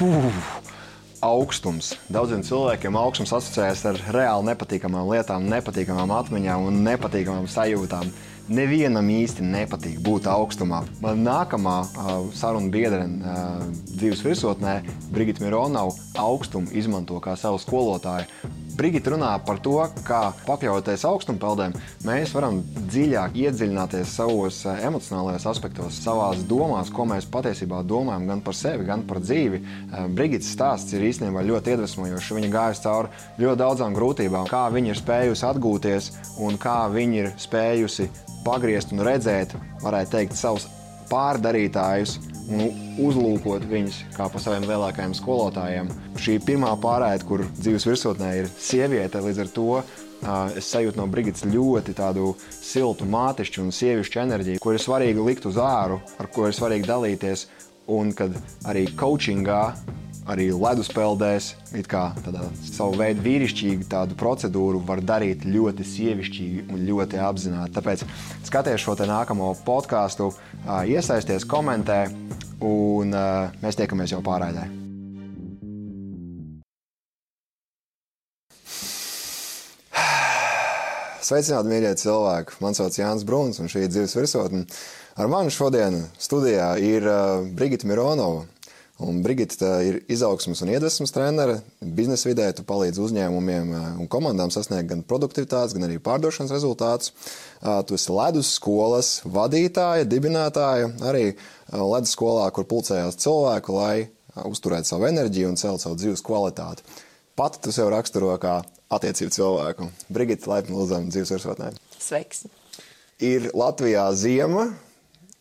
Uf, augstums. Daudziem cilvēkiem augstums asociējas ar reāli nepatīkamām lietām, nepatīkamām atmiņām un nepatīkamām sajūtām. Nevienam īsti nepatīk būt augstumā. Man nākamā uh, saruna biedrene uh, dzīves virsotnē, Brigita Mironova, augstumu izmanto kā savu skolotāju. Brigita runā par to, kā pakļaujoties augstumpeldēm, mēs varam dziļāk iedziļināties savos uh, emocionālajos aspektos, savās domās, ko mēs patiesībā domājam gan par sevi, gan par dzīvi. Uh, Brigitas stāsts ir īstenībā ļoti iedvesmojošs. Viņa gājusi cauri ļoti daudzām grūtībām, kā viņa ir spējusi atgūties un kā viņa ir spējusi pagriezt un redzēt, varētu teikt, savus pārdarītājus un uzlūkot viņus kā pa saviem lielākajiem skolotājiem. Šī pirmā pārēde, kur dzīves virsotnē ir sieviete, līdz ar to es sajūtu no Brigitas ļoti tādu siltu, mātišķu un sievišķu enerģiju, kur ir svarīgi likt uz āru, ar ko ir svarīgi dalīties. Un kad arī coachingā arī leduspeldēs, it kā tādā savu veidu vīrišķīgu tādu procedūru var darīt ļoti sievišķīgi un ļoti apzināti. Tāpēc skaties šo nākamo podkāstu, iesaisties, komentē, un mēs tiekamies jau pārraidē. Sveicināti, mīļie cilvēki! Mani sauc Jānis Bruns, un šī ir dzīves virsotne. Ar mani šodien studijā ir Brigita Mironova. Un Brigita ir izaugsmas un iedvesmas trenere. Biznesa vidē tu palīdzi uzņēmumiem un komandām sasniegt gan produktivitātes, gan arī pārdošanas rezultātus. Tu esi ledus skolas vadītāja, dibinātāja, arī ledus skolā, kur pulcējās cilvēku, lai uzturētu savu enerģiju un celtu savu dzīves kvalitāti. Pati tu sev raksturo kā attiecību cilvēku. Brigita, laipni lūdzam dzīves virsotnē. Sveiks! Ir Latvijā ziema,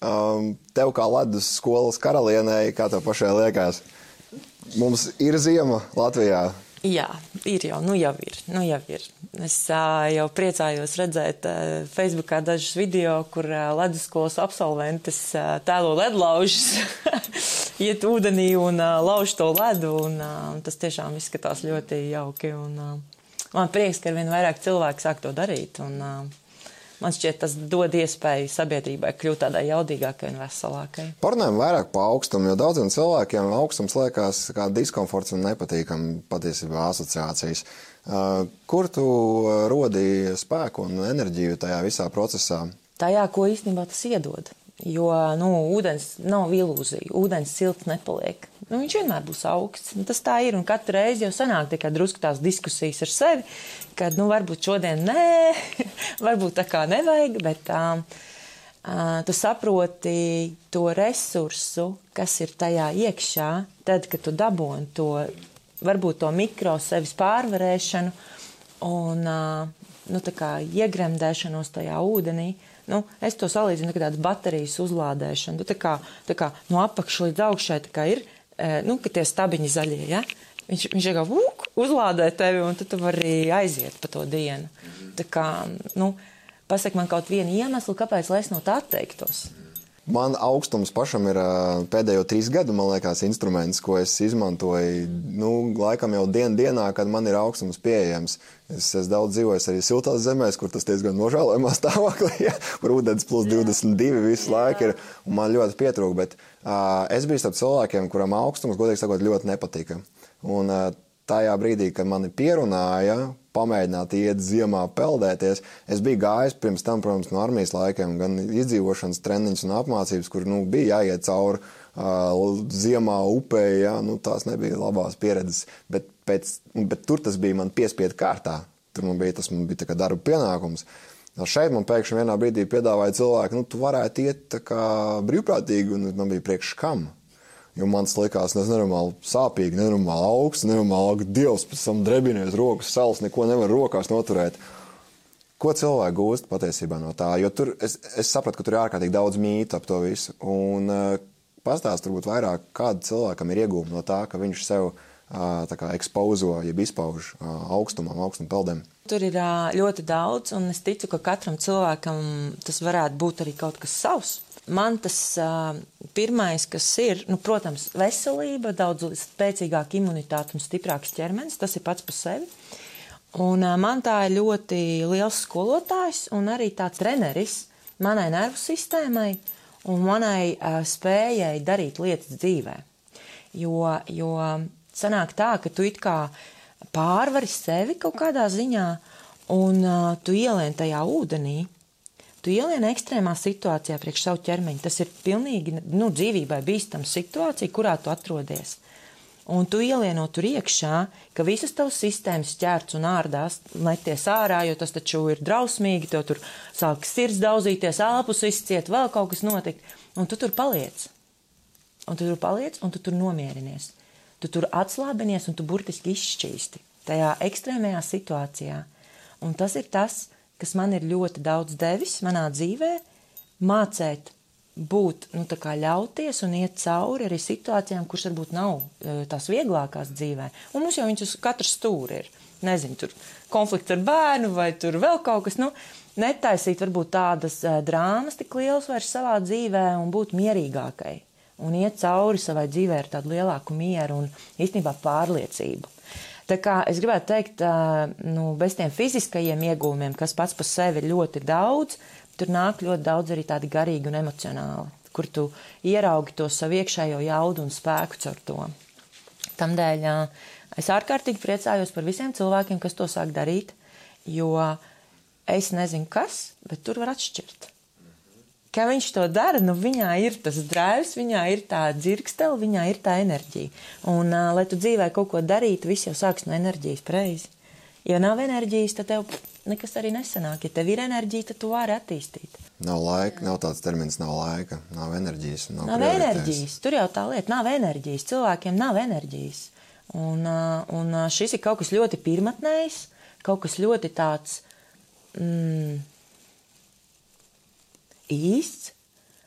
um, tev kā ledus skolas karalienei, kā tev pašai liekas, mums ir ziema Latvijā. Jā, ir jau, nu jau ir, nu jau ir. Es uh, jau priecājos redzēt uh, Facebookā dažus video, kur uh, ledusskolas absolventes uh, tēlo ledlaužus, iet ūdenī un uh, lauž to ledu, un uh, tas tiešām izskatās ļoti jauki. Un, uh, man prieks, ka ar vien vairāk cilvēku sāk to darīt. Un, uh, man šķiet, tas dod iespēju sabiedrībai kļūt tādai jaudīgākai un veselākai. Parunājam vairāk par augstumu, jo daudziem cilvēkiem augstums liekas kā diskomforts un nepatīkami patiesībā asociācijas. Kur tu rodi spēku un enerģiju tajā visā procesā? Tajā, ko īstenībā tas iedod. Jo nu, ūdens nav ilūzija. Ūdens silts nepaliek. Nu, viņš vienmēr būs augsts. Nu, tas tā ir. Un katru reizi jau sanāk tikai drusku tās diskusijas ar sevi, kad nu, varbūt šodien nē, varbūt tā kā nevajag. Bet um, uh, tu saproti to resursu, kas ir tajā iekšā, tad, kad tu dabūni to, varbūt to mikro sevis pārvarēšanu un uh, nu, iegremdēšanos tajā ūdenī. Nu, es to salīdzinu ar tādu baterijas uzlādēšanu. Tu, tā kā, tā kā no apakšas līdz augšai ir, nu, ka tie stabiņi zaļie. Ja? Viņš, viņš jau vūk, uzlādē tevi, un tu vari aiziet pa to dienu. Tā kā, nu, pasak man kaut vienu iemeslu, kāpēc es no tā atteiktos. Man augstums pašam ir pēdējo trīs gadu, man liekas, instruments, ko es izmantoju. Nu, laikam jau dien, dienā, kad man ir augstums pieejams. Es esmu daudz dzīvojis arī siltās zemēs, kur tas diezgan nožēlojamā stāvoklī, ja, kur ūdens plus 22 visu laiku ir, man ļoti pietrūk. Bet uh, es biju starp cilvēkiem, kuriem augstums, godīgi sakot, ļoti nepatika. Un, uh, tajā brīdī, kad mani pierunāja pamēģināt iet ziemā peldēties. Es biju gājis pirms tam, protams, no armijas laikiem, gan izdzīvošanas treniņus un apmācības, kur nu, bija jāiet cauri uh, ziemā upē. Ja, nu, tās nebija labās pieredzes, bet, pēc, bet tur tas bija man piespiedu kārtā. Tur man bija tas man bija darba pienākums. Šeit man pēkšņi vienā brīdī piedāvāja cilvēku, nu, tu varētu iet brīvprātīgi, un man bija priekš kam. Jo man tas likās nenormāli sāpīgi, nenormāli augsts, nenormāli dievs, pēc tam drebinies rokas, sāls, neko nevar rokās noturēt. Ko cilvēki gūst patiesībā no tā? Jo tur es, es sapratu, ka tur ir ārkārtīgi daudz mītu ap to visu. Un uh, pastāst varbūt vairāk, kāda cilvēkam ir iegūma no tā, ka viņš sev uh, kā ekspozo, jeb izpauž uh, augstumam, augstuma peldēm. Tur ir ļoti daudz, un es ticu, ka katram cilvēkam tas varētu būt arī kaut kas savs man tas uh, pirmais, kas ir, nu, protams, veselība, daudz spēcīgāka imunitāte un stiprāks ķermenis, tas ir pats par sevi. Un uh, man tā ir ļoti liels skolotājs un arī tāds treneris manai nervu sistēmai un manai uh, spējai darīt lietas dzīvē. Jo, jo sanāk tā, ka tu it kā pārvari sevi kaut kādā ziņā, un uh, tu ielien tajā ūdenī. Tu ielien ekstrēmā situācijā priekš savu ķermeņa. Tas ir pilnīgi nu, dzīvībai bīstama situācija, kurā tu atrodies. Un tu ielieno tur iekšā, ka visas tavas sistēmas ķērts un ārdās, meties ārā, jo tas taču ir drausmīgi, tev tur sāk sirds daudzīties, āpus izciet, vēl kaut kas notikt, un tu tur paliec. Un tu tur paliec, un tu tur nomierinies. Tu tur atslābinies, un tu burtiski izšķīsti tajā ekstrēmajā situācijā. Un tas ir tas, kas man ir ļoti daudz devis manā dzīvē, mācīt būt, nu, tā kā ļauties un iet cauri arī situācijām, kuras varbūt nav e, tās vieglākās dzīvē. Un mums jau viņas uz katru stūri ir. Nezinu, tur konflikts ar bērnu vai tur vēl kaut kas, nu, netaisīt varbūt tādas uh, drāmas tik lielas vairs savā dzīvē un būt mierīgākai. Un iet cauri savai dzīvē ar tādu lielāku mieru un īstenībā pārliecību. Tā kā es gribētu teikt, nu, bez tiem fiziskajiem iegūmiem, kas pats par sevi ir ļoti daudz, tur nāk ļoti daudz arī tādi garīgi un emocionāli, kur tu ieraugi to savu iekšējo jaudu un spēku caur to. Tamdēļ es ārkārtīgi priecājos par visiem cilvēkiem, kas to sāk darīt, jo es nezinu kas, bet tur var atšķirt ka viņš to dara, nu viņā ir tas drēvs, viņā ir tā dzirkstele, viņā ir tā enerģija. Un, uh, lai tu dzīvē kaut ko darītu, viss jau sāks no enerģijas preizi. Ja nav enerģijas, tad tev nekas arī nesanāk. Ja tev ir enerģija, tad tu vari attīstīt. Nav laika, nav tāds termins, nav laika, nav enerģijas. Nav, nav enerģijas. Tur jau tā lieta, nav enerģijas. Cilvēkiem nav enerģijas. Un, un šis ir kaut kas ļoti pirmatnējs, kaut kas ļoti tāds. Mm, īsts,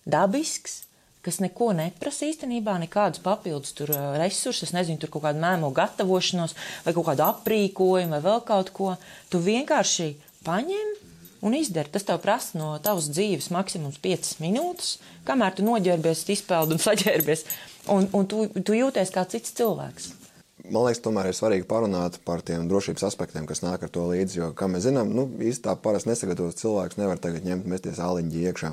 dabisks, kas neko neprasa īstenībā, nekādus papildus tur resursus, nezinu, tur kaut kādu mēmo gatavošanos vai kaut kādu aprīkojumu vai vēl kaut ko. Tu vienkārši paņem un izdari. Tas tev prasa no tavas dzīves maksimums 5 minūtes, kamēr tu noģērbies, izpeldi un saģērbies, un, un tu, tu jūties kā cits cilvēks. Man liekas, tomēr ir svarīgi parunāt par tiem drošības aspektiem, kas nāk ar to līdzi. Jo, kā mēs zinām, nu, īstenībā parasti nesagatavots cilvēks nevar tagad ņemt mesties āliņģi iekšā.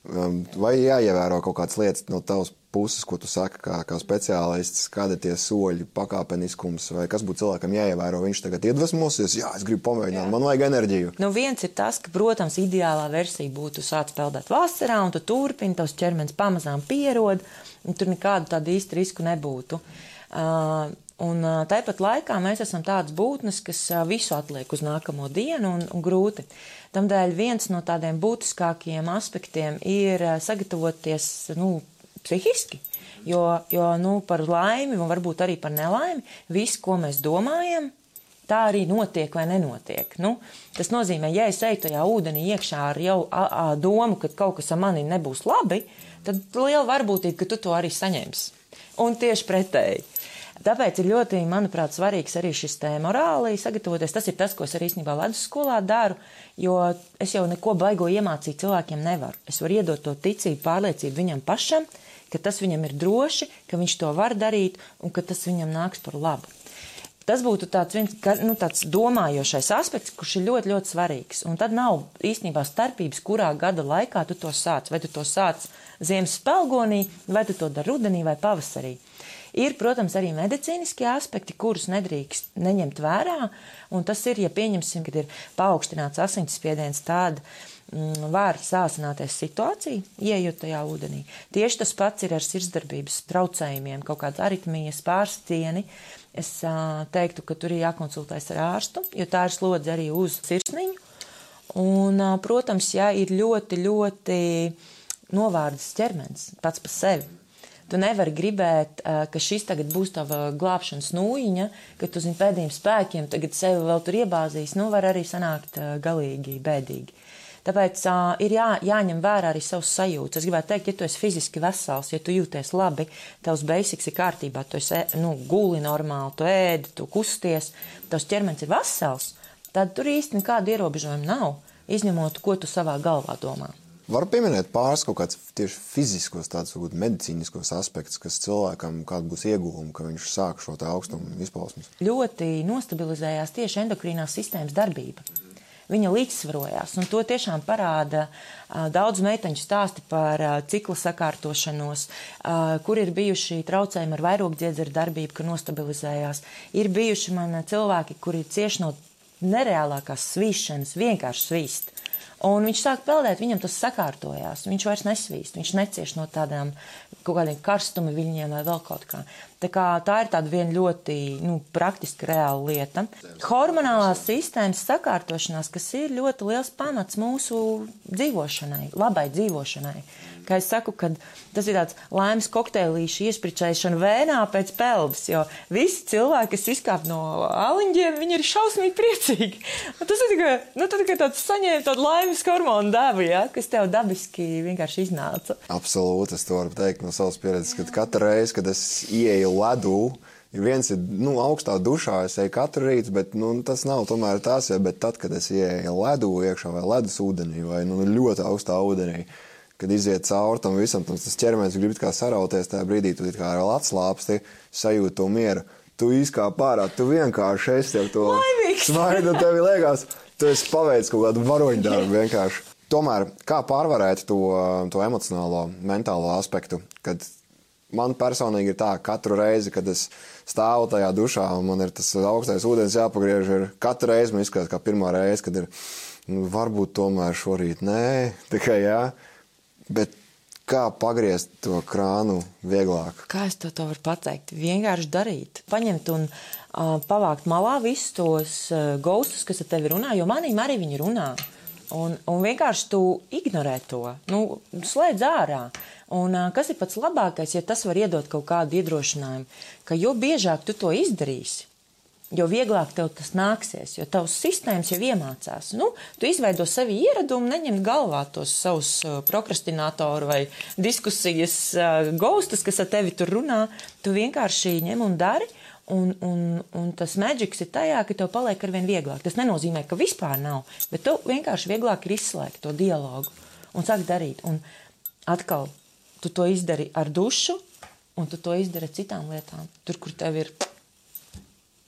Um, vai jāievēro kaut kādas lietas no tavas puses, ko tu saki, kā, kā speciālists, kāda ir tie soļi, pakāpeniskums, vai kas būtu cilvēkam jāievēro? Viņš tagad iedvesmosies, jā, es gribu pamēģināt, jā. man vajag enerģiju. Nu, viens ir tas, ka, protams, ideālā versija būtu sākt peldēt vasarā, un tu turpini, tavs ķermenis pamazām pierod, un tur nekādu tādu īstu risku nebūtu. Uh, Uh, un uh, tāpat laikā mēs esam tādas būtnes, kas uh, visu atliek uz nākamo dienu un, un grūti. Tamdēļ viens no tādiem būtiskākajiem aspektiem ir sagatavoties nu, psihiski. Jo, jo nu, par laimi, un varbūt arī par nelaimi, viss, ko mēs domājam, tā arī notiek vai nenotiek. Nu, tas nozīmē, ja es eju tajā ūdenī iekšā ar jau a, a, domu, ka kaut kas ar mani nebūs labi, tad liela varbūtība, ka tu to arī saņemsi. Un tieši pretēji. Tāpēc ir ļoti, manuprāt, svarīgs arī šis te morāli sagatavoties. Tas ir tas, ko es arī īstenībā ledusskolā daru, jo es jau neko baigo iemācīt cilvēkiem nevaru. Es varu iedot to ticību, pārliecību viņam pašam, ka tas viņam ir droši, ka viņš to var darīt un ka tas viņam nāks par labu. Tas būtu tāds viens nu, tāds domājošais aspekts, kurš ir ļoti, ļoti svarīgs. Un tad nav īstenībā starpības, kurā gada laikā tu to sāc. Vai tu to sāc ziemas spēlgonī, vai tu to dari rudenī vai pavasarī. Ir, protams, arī medicīniskie aspekti, kurus nedrīkst neņemt vērā. Un tas ir, ja pieņemsim, kad ir paaugstināts asinsspiediens, tad mm, var sāsināties situācija, ieejot tajā ūdenī. Tieši tas pats ir ar sirdsdarbības traucējumiem, kaut kādas aritmijas, pārstieni. Es teiktu, ka tur ir jākonsultējas ar ārstu, jo tā ir slodze arī uz sirsniņu. Un, protams, ja ir ļoti, ļoti novārdas ķermenis pats par sevi, Tu nevari gribēt, ka šis tagad būs tava glābšanas nūjiņa, ka tu zini pēdējiem spēkiem tagad sevi vēl tur iebāzīs, nu var arī sanākt galīgi bēdīgi. Tāpēc uh, ir jā, jāņem vērā arī savs sajūtas. Es gribētu teikt, ja tu esi fiziski vesels, ja tu jūties labi, tavs basics ir kārtībā, tu esi nu, guli normāli, tu ēdi, tu kusties, tavs ķermenis ir vesels, tad tur īsti nekādu ierobežojumu nav, izņemot, ko tu savā galvā domā. Var pieminēt pāris kaut kādus tieši fiziskos, tādus varbūt medicīniskos aspektus, kas cilvēkam kāda būs ieguvuma, ka viņš sāk šo augstumu izpausmes. Ļoti nostabilizējās tieši endokrīnās sistēmas darbība. viņa līdzsvarojās. Un to tiešām parāda daudz meiteņu stāsti par cikla sakārtošanos, kur ir bijuši traucējumi ar vairogdziedzeru darbību, ka nostabilizējās. Ir bijuši man cilvēki, kuri cieši no nereālākās svīšanas, vienkārši svīst. Un viņš sāk peldēt, viņam tas sakārtojās. Viņš vairs nesvīst, viņš necieš no tādām kaut kādiem karstuma viļņiem vai vēl kaut kā. Tā, tā ir tāda viena ļoti nu, praktiska, reāla lieta. Hormonālās sistēmas sakārtošanās, kas ir ļoti liels pamats mūsu dzīvošanai, labai dzīvošanai kā es saku, tas ir tāds laimes kokteilīšu iespričēšana vēnā pēc peldas, jo visi cilvēki, kas izkāp no aliņģiem, viņi ir šausmīgi priecīgi. Tas ir tikai, nu, tā tikai tāds saņēma tādu laimes hormonu devu, ja, kas tev dabiski vienkārši iznāca. Absolūti, es to varu teikt no savas pieredzes, ka katru reizi, kad es ieeju ledū, Ir viens ir nu, augstā dušā, es eju katru rītu, bet nu, tas nav tomēr tas. Ja, bet tad, kad es ieeju ledū iekšā vai ledus ūdenī vai nu, ļoti augstā ūdenī, kad iziet cauri tam visam, tas ķermenis grib kā sarauties, tajā brīdī tu kā vēl atslāpsti, sajūti to mieru. Tu izkāp ārā, tu vienkārši esi ar to smaidu, tev liekas, tu esi paveicis kaut kādu varoņu darbu vienkārši. Tomēr, kā pārvarēt to, to emocionālo, mentālo aspektu, kad man personīgi ir tā, ka katru reizi, kad es stāvu tajā dušā un man ir tas augstais ūdens jāpagriež, ir katru reizi man izskatās kā pirmā reize, kad ir, nu, varbūt tomēr šorīt nē, tikai jā. Bet kā pagriezt to krānu vieglāk? Kā es to, to varu pateikt? Vienkārši darīt. Paņemt un uh, pavākt malā visus tos uh, gaustus, kas ar tevi runā, jo manīm arī viņi runā. Un, un vienkārši tu ignorē to, nu, slēdz ārā. Un, kas ir pats labākais, ja tas var iedot kaut kādu iedrošinājumu, ka jo biežāk tu to izdarīsi, jo vieglāk tev tas nāksies, jo tavs sistēmas jau iemācās. Nu, tu izveido sevi ieradumu, neņemt galvā tos savus prokrastinātoru vai diskusijas gaustus, kas ar tevi tur runā. Tu vienkārši ņem un dari. Un, un, un tas maģiks ir tajā, ka tev paliek ar vien vieglāk. Tas nenozīmē, ka vispār nav, bet tev vienkārši vieglāk ir izslēgt to dialogu un sākt darīt. Un atkal, tu to izdari ar dušu, un tu to izdari ar citām lietām. Tur, kur tev ir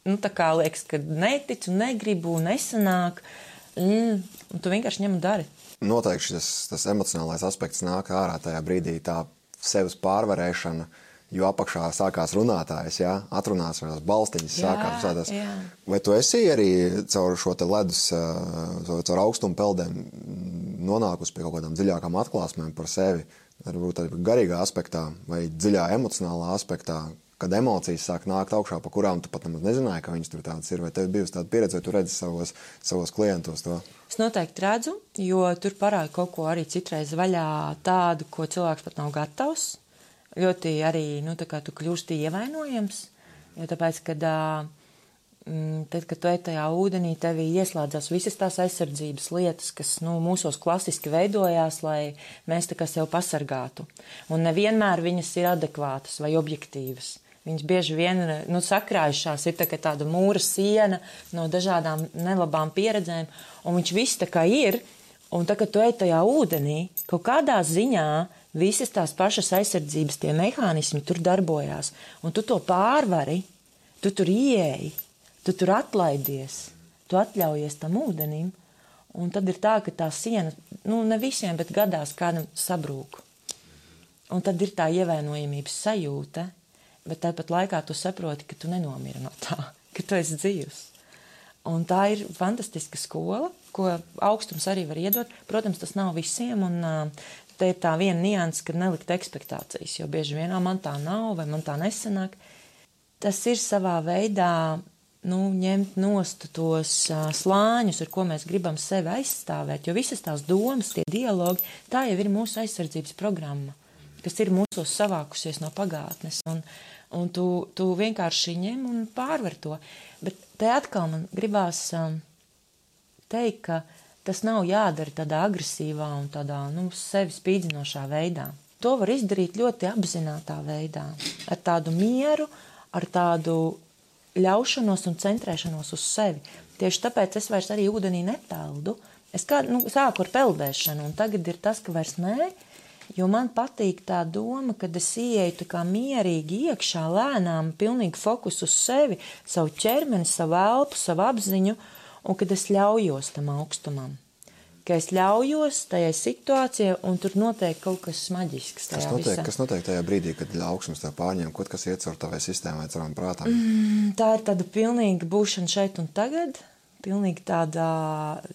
nu, tā kā liekas, ka neticu, negribu, nesanāk, mm, un tu vienkārši ņem un dari. Noteikti šis tas emocionālais aspekts nāk ārā tajā brīdī, tā sevis pārvarēšana. Jo apakšā sākās runātājs, jā, atrunās vai tās balstiņas jā, sākās. Jā. Vai tu esi arī caur šo te ledus, caur augstumu peldēm nonākusi pie kaut kādām dziļākām atklāsmēm par sevi? Varbūt arī garīgā aspektā vai dziļā emocionālā aspektā, kad emocijas sāk nākt augšā, pa kurām tu pat nemaz nezināji, ka viņas tur tādas ir. Vai tev bijusi tāda pieredze, vai tu redzi savos, savos klientos to? Es noteikti redzu, jo tur parāda kaut ko arī citreiz vaļā tādu, ko cilvēks pat nav gatavs. Ļoti arī, nu, tā kā tu kļūsti ievainojams, jo tāpēc, kad uh, tad, kad tu ej tajā ūdenī, tevī ieslēdzas visas tās aizsardzības lietas, kas nu, mūsos klasiski veidojās, lai mēs tā kā sev pasargātu. Un nevienmēr viņas ir adekvātas vai objektīvas. Viņas bieži vien nu, sakrājušās, ir tā tāda mūra siena no dažādām nelabām pieredzēm, un viņš viss tā kā ir. Un tā, kad tu ej tajā ūdenī, kaut kādā ziņā visas tās pašas aizsardzības tie mehānismi tur darbojās, un tu to pārvari, tu tur ieeji, tu tur atlaidies, tu atļaujies tam ūdenim, un tad ir tā, ka tā siena, nu, ne visiem, bet gadās kādam sabrūk. Un tad ir tā ievainojamības sajūta, bet tāpat laikā tu saproti, ka tu nenomiri no tā, ka tu esi dzīvs. Un tā ir fantastiska skola, ko augstums arī var iedot. Protams, tas nav visiem, un te ir tā viena nianses, ka nelikt ekspektācijas, jo bieži vien man tā nav vai man tā nesanāk. Tas ir savā veidā nu, ņemt nost tos uh, slāņus, ar ko mēs gribam sevi aizstāvēt, jo visas tās domas, tie dialogi, tā jau ir mūsu aizsardzības programma, kas ir mūsos savākusies no pagātnes. Un, un tu, tu vienkārši ņem un pārver to. Bet te atkal man gribās um, teikt, ka tas nav jādara tādā agresīvā un tādā nu, sevi spīdzinošā veidā. To var izdarīt ļoti apzinātā veidā, ar tādu mieru, ar tādu ļaušanos un centrēšanos uz sevi. Tieši tāpēc es vairs arī ūdenī nepeldu. Es kā, nu, sāku ar peldēšanu, un tagad ir tas, ka vairs nē, Jo man patīk tā doma, ka es ieeju tā kā mierīgi iekšā, lēnām, pilnīgi fokus uz sevi, savu ķermeni, savu elpu, savu apziņu, un kad es ļaujos tam augstumam. Ka es ļaujos tajai situācijai, un tur notiek kaut kas maģisks. Kas notiek, visā. kas notiek tajā brīdī, kad augstums tev pārņem, kaut kas iet caur tavai sistēmai, caur prātam? Mm, tā ir tāda pilnīga būšana šeit un tagad, pilnīgi tāda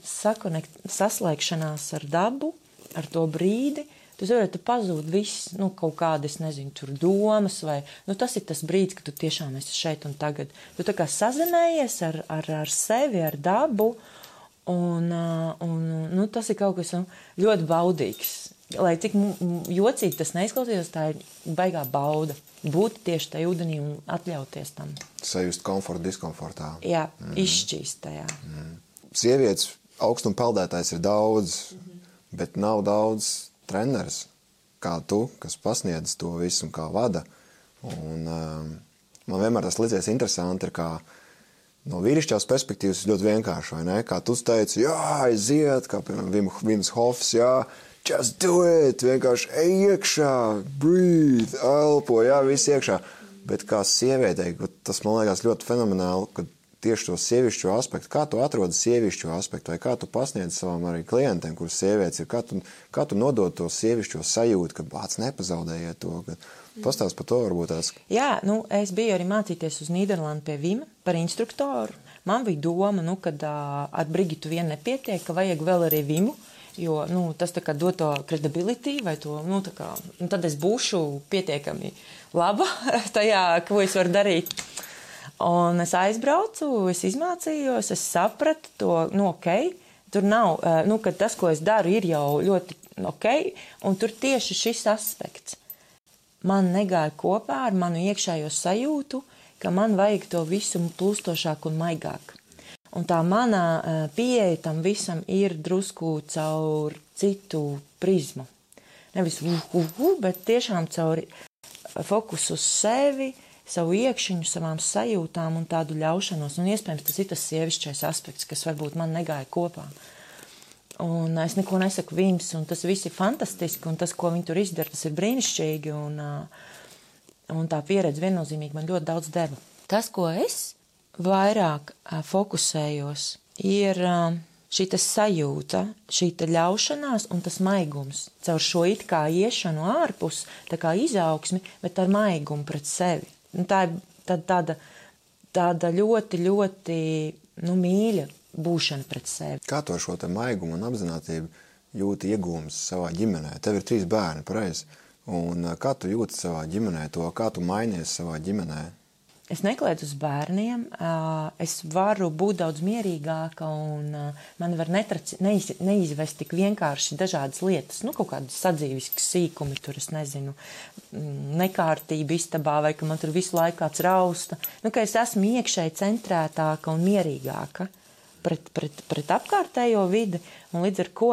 sakonekt, saslēgšanās ar dabu, ar to brīdi. Tu tu pazūd viss, nu, kaut kādas, nezinu, tur domas, vai nu, tas ir tas brīdis, kad tu tiešām esi šeit un tagad. Tu tā kā sazinējies ar, ar, ar sevi, ar dabu, un, un nu, tas ir kaut kas nu, ļoti baudīgs. Lai cik jocīgi tas neizklausījās, tā ir baigā bauda. Būt tieši tajā ūdenī un atļauties tam. Sajust komfortu, diskomfortā. Jā, mm. izšķīst tajā. Mm. Sievietes augstuma peldētājs ir daudz, mm -hmm. bet nav daudz treneris, kā tu, kas pasniedz to visu un kā vada. Un, um, man vienmēr tas liekas interesanti, ir, kā no vīrišķās perspektīvas ļoti vienkārši, vai ne? Kā tu teici, jā, aiziet, kā piemēram Vims Hofs, jā, just do it, vienkārši ej iekšā, breathe, elpo, jā, viss iekšā. Bet kā sievietei, tas man liekas ļoti fenomenāli, kad tieši to sievišķo aspektu, kā tu atrodi sievišķo aspektu, vai kā tu pasniedz savam arī klientiem, kurus sievietes ir, kā tu, kā tu nodod to sievišķo sajūtu, ka bāc nepazaudējiet to. Pastāst par to varbūt tās. Jā, nu, es biju arī mācīties uz Nīderlandu pie Vima par instruktoru. Man bija doma, nu, uh, ar Brigitu vien nepietiek, ka vajag vēl arī Vimu, jo nu, tas tā kā dod to credibility, vai to, nu, tā kā, nu, tad es būšu pietiekami laba tajā, ko es varu darīt. Un es aizbraucu, es izmācījos, es sapratu to, nu, ok, tur nav, nu, ka tas, ko es daru, ir jau ļoti ok, un tur tieši šis aspekts man negāja kopā ar manu iekšējo sajūtu, ka man vajag to visu plūstošāk un maigāk. Un tā mana eh, pieeja tam visam ir drusku caur citu prizmu. Nevis uh, uh, uh, bet tiešām caur fokusu uz sevi, uh, savu iekšķiņu, savām sajūtām un tādu ļaušanos. Un iespējams tas ir tas sievišķais aspekts, kas varbūt man negāja kopā. Un es neko nesaku viņas, un tas viss ir fantastiski, un tas, ko viņi tur izdara, tas ir brīnišķīgi. Un, un tā pieredze viennozīmīgi man ļoti daudz deva. Tas, ko es vairāk fokusējos, ir šī sajūta, šī ļaušanās un tas maigums. Caur šo it kā iešanu ārpus, tā kā izaugsmi, bet ar maigumu pret sevi. Nu, tā ir tā, tāda, tāda ļoti, ļoti nu, mīļa būšana pret sevi. Kā to šo maigumu un apziņotību jūti iegūmus savā ģimenē? Tev ir trīs bērni, pareizi. Un kā tu jūti savā ģimenē to, kā tu mainies savā ģimenē? Es neklēju uz bērniem, es varu būt daudz mierīgāka un man var netraci, neiz, neizvest tik vienkārši dažādas lietas, nu, kaut kādas sadzīviskas sīkumi, tur es nezinu, nekārtība istabā vai ka man tur visu laiku kāds rausta. Nu, ka es esmu iekšēji centrētāka un mierīgāka pret, pret, pret apkārtējo vidi un līdz ar ko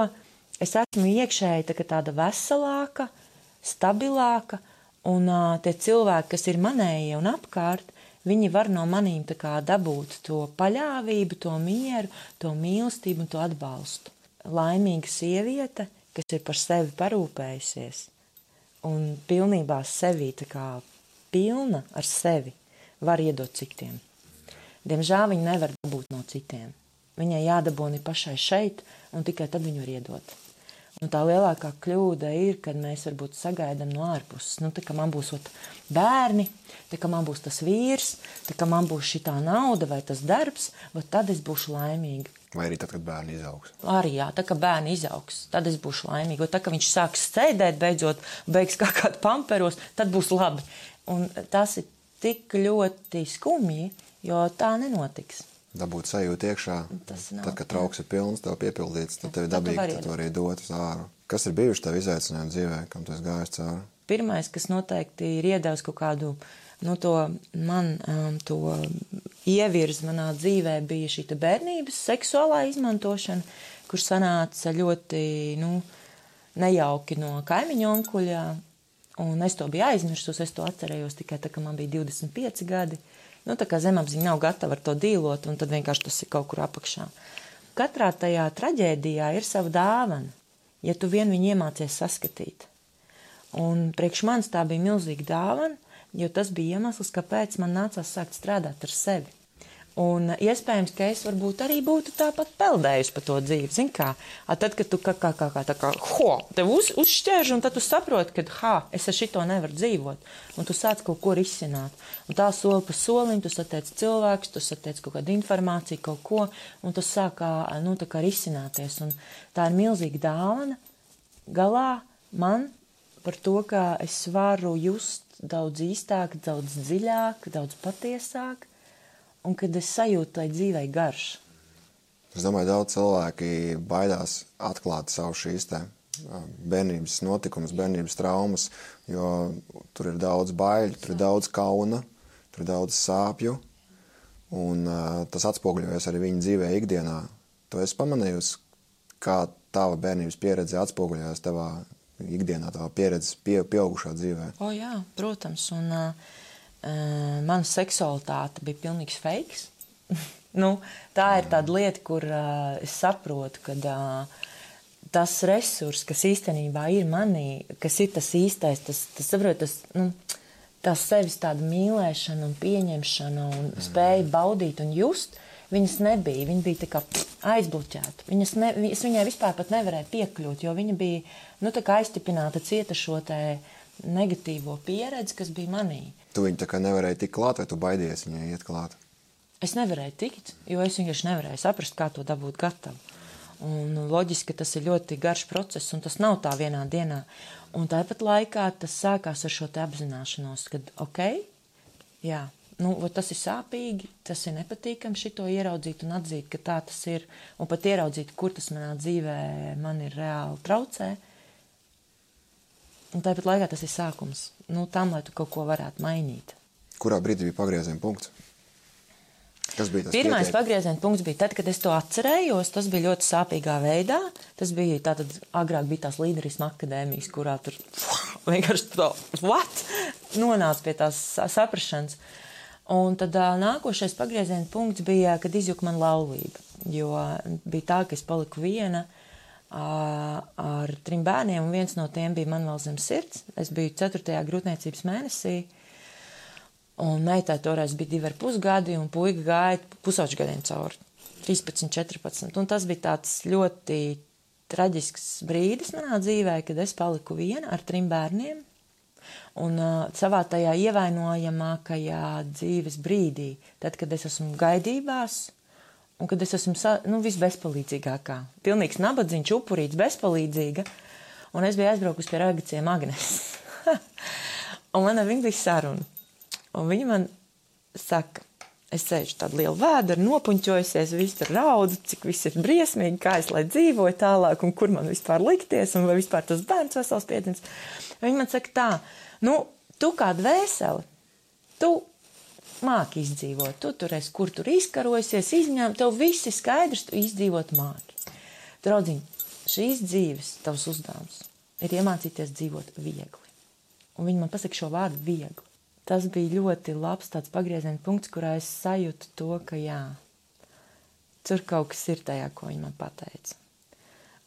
es esmu iekšēji tā, tāda veselāka, stabilāka un uh, tie cilvēki, kas ir manējie un apkārt, Viņi var no manīm dabūt to paļāvību, to mieru, to mīlestību un to atbalstu. Laimīga sieviete, kas ir par sevi parūpējusies un pilnībā sevī kā pilna ar sevi, var iedot citiem. Diemžēl viņa nevar būt no citiem. Viņai jādabūna pašai šeit, un tikai tad viņa var iedot. Un tā lielākā kļūda ir, kad mēs varbūt sagaidām no ārpuses. Nu, tā kā man būs ot, bērni, tā kā man būs tas vīrs, tā kā man būs šī nauda vai tas darbs, tad es būšu laimīga. Vai arī tad, kad bērni izaugs? Arī jā, tā kā bērni izaugs, tad es būšu laimīga. Tā kā viņš sāks sēdēt, beidzot, beigs kā kādā pamperos, tad būs labi. Un tas ir tik ļoti skumji, jo tā nenotiks dabūt sajūtu iekšā. Tad, kad trauks ir pilns, tev piepildīts, tad tev ir dabīgi to arī dot uz āru. Kas ir bijuši tev izaicinājumi dzīvē, kam tu esi gājis cauri? Pirmais, kas noteikti ir iedevis kaut kādu, nu, to man, um, to ievirz manā dzīvē, bija šī bērnības seksuālā izmantošana, kur sanāca ļoti, nu, nejauki no kaimiņu onkuļa, un es to biju aizmirsus, es to atcerējos tikai tā, ka man bija 25 gadi. Uh, Nu, tā kā zemapziņa nav gatava ar to dīlot, un tad vienkārši tas ir kaut kur apakšā. Katrā tajā traģēdijā ir sava dāvana, ja tu vien viņu iemācies saskatīt. Un priekš manis tā bija milzīga dāvana, jo tas bija iemesls, kāpēc man nācās sākt strādāt ar sevi. Un iespējams, ka es varbūt arī būtu tāpat peldējusi pa to dzīvi. Zini, kā? A tad, kad tu kā, kā, kā, kā, tā kā, ho, tev uz, uzšķērž, un tad tu saproti, ka, ha, es ar šito nevaru dzīvot. Un tu sāc kaut ko risināt. Un tā soli pa solim, tu satiec cilvēkus, tu satiec kaut kādu informāciju, kaut ko, un tu sāk nu, tā kā risināties. Un tā ir milzīga dāvana galā man par to, ka es varu just daudz īstāk, daudz dziļāk, daudz patiesāk un kad es sajūtu tai dzīvei garšu. Es domāju, daudz cilvēki baidās atklāt savu šīs bērnības notikumus, bērnības traumas, jo tur ir daudz baiļu, tur ir daudz kauna, tur ir daudz sāpju, un uh, tas atspoguļojas arī viņa dzīvē ikdienā. To es pamanīju, kā tava bērnības pieredze atspoguļojas tavā ikdienā, tavā pieredzes pie, pieaugušā dzīvē. O jā, protams, un uh, mana seksualitāte bija pilnīgs fakes. nu, tā ir tāda lieta, kur uh, es saprotu, ka uh, tas resurs, kas īstenībā ir manī, kas ir tas īstais, tas, tas, saprot, tas, nu, tā sevis tāda mīlēšana un pieņemšana un mm. spēja baudīt un just, viņas nebija. Viņa bija tā kā aizbloķēta. Viņas ne, es viņai vispār pat nevarēju piekļūt, jo viņa bija nu, aiztipināta cieta šo negatīvo pieredzi, kas bija manī. Tu viņu tā kā nevarēji tikt klāt, vai tu baidies viņai iet klāt? Es nevarēju tikt, jo es vienkārši nevarēju saprast, kā to dabūt gatavu. Un loģiski, ka tas ir ļoti garš process, un tas nav tā vienā dienā. Un tāpat laikā tas sākās ar šo apzināšanos, ka, ok, jā, nu, tas ir sāpīgi, tas ir nepatīkami šito ieraudzīt un atzīt, ka tā tas ir, un pat ieraudzīt, kur tas manā dzīvē man ir reāli traucē. Un tāpat laikā tas ir sākums nu, tam, lai tu kaut ko varētu mainīt. Kurā brīdī bija pagrieziena punkts? Kas bija tas? Pirmais pagrieziena punkts bija tad, kad es to atcerējos. Tas bija ļoti sāpīgā veidā. Tas bija tātad agrāk bija tās līderisma akadēmijas, kurā tur vienkārši to what? Nonāca pie tās saprašanas. Un tad nākošais pagrieziena punkts bija, kad izjuka man laulība. Jo bija tā, ka es paliku viena. Uh, ar trim bērniem, un viens no tiem bija man vēl zem sirds. Es biju 4. grūtniecības mēnesī, un meitai toreiz bija divi ar pusgadi, un puika gāja pusauģu gadiem cauri. 13, 14. Un tas bija tāds ļoti traģisks brīdis manā dzīvē, kad es paliku viena ar trim bērniem. Un uh, savā tajā ievainojamākajā dzīves brīdī, tad, kad es esmu gaidībās, Un kad es esmu nu, visbezpalīdzīgākā, pilnīgs nabadzīgs, upurīts, bezpalīdzīga, un es biju aizbraukusi pie Ragaciem Agnes. un man ar viņu bija saruna. Un viņa man saka, es sēžu tādu lielu vēdru, nopuņķojusies, viss tur raudzu, cik viss ir briesmīgi, kā es lai dzīvoju tālāk, un kur man vispār likties, un vai vispār tas bērns vesels piedzims. Viņa man saka tā, nu, tu kā dvēseli, tu māki izdzīvot. Tu tur esi, kur tur izkarojusies, izņēma, tev viss ir skaidrs, tu izdzīvot māki. Draudziņ, šīs dzīves tavs uzdevums ir iemācīties dzīvot viegli. Un viņi man pasaka šo vārdu viegli. Tas bija ļoti labs tāds pagrieziena punkts, kurā es sajūtu to, ka jā, tur kaut kas ir tajā, ko viņi man pateica.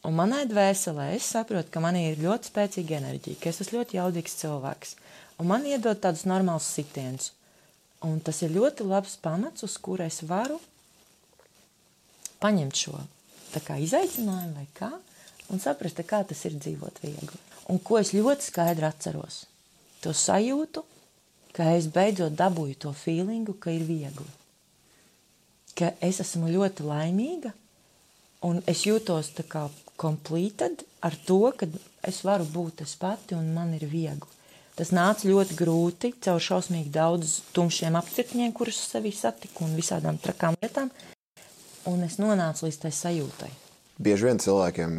Un manai dvēselē es saprotu, ka man ir ļoti spēcīga enerģija, ka es esmu ļoti jaudīgs cilvēks. Un man iedod tādus normālus sitienus. Un tas ir ļoti labs pamats, uz kura es varu paņemt šo kā, izaicinājumu vai kā, un saprast, kā tas ir dzīvot viegli. Un ko es ļoti skaidri atceros, to sajūtu, ka es beidzot dabūju to feelingu, ka ir viegli. Ka es esmu ļoti laimīga, un es jūtos tā kā completed ar to, ka es varu būt es pati un man ir viegli. Tas nāca ļoti grūti caur šausmīgi daudz tumšiem apcirkņiem, kurus sevī satiku un visādām trakām lietām. Un es nonācu līdz tai sajūtai. Bieži vien cilvēkiem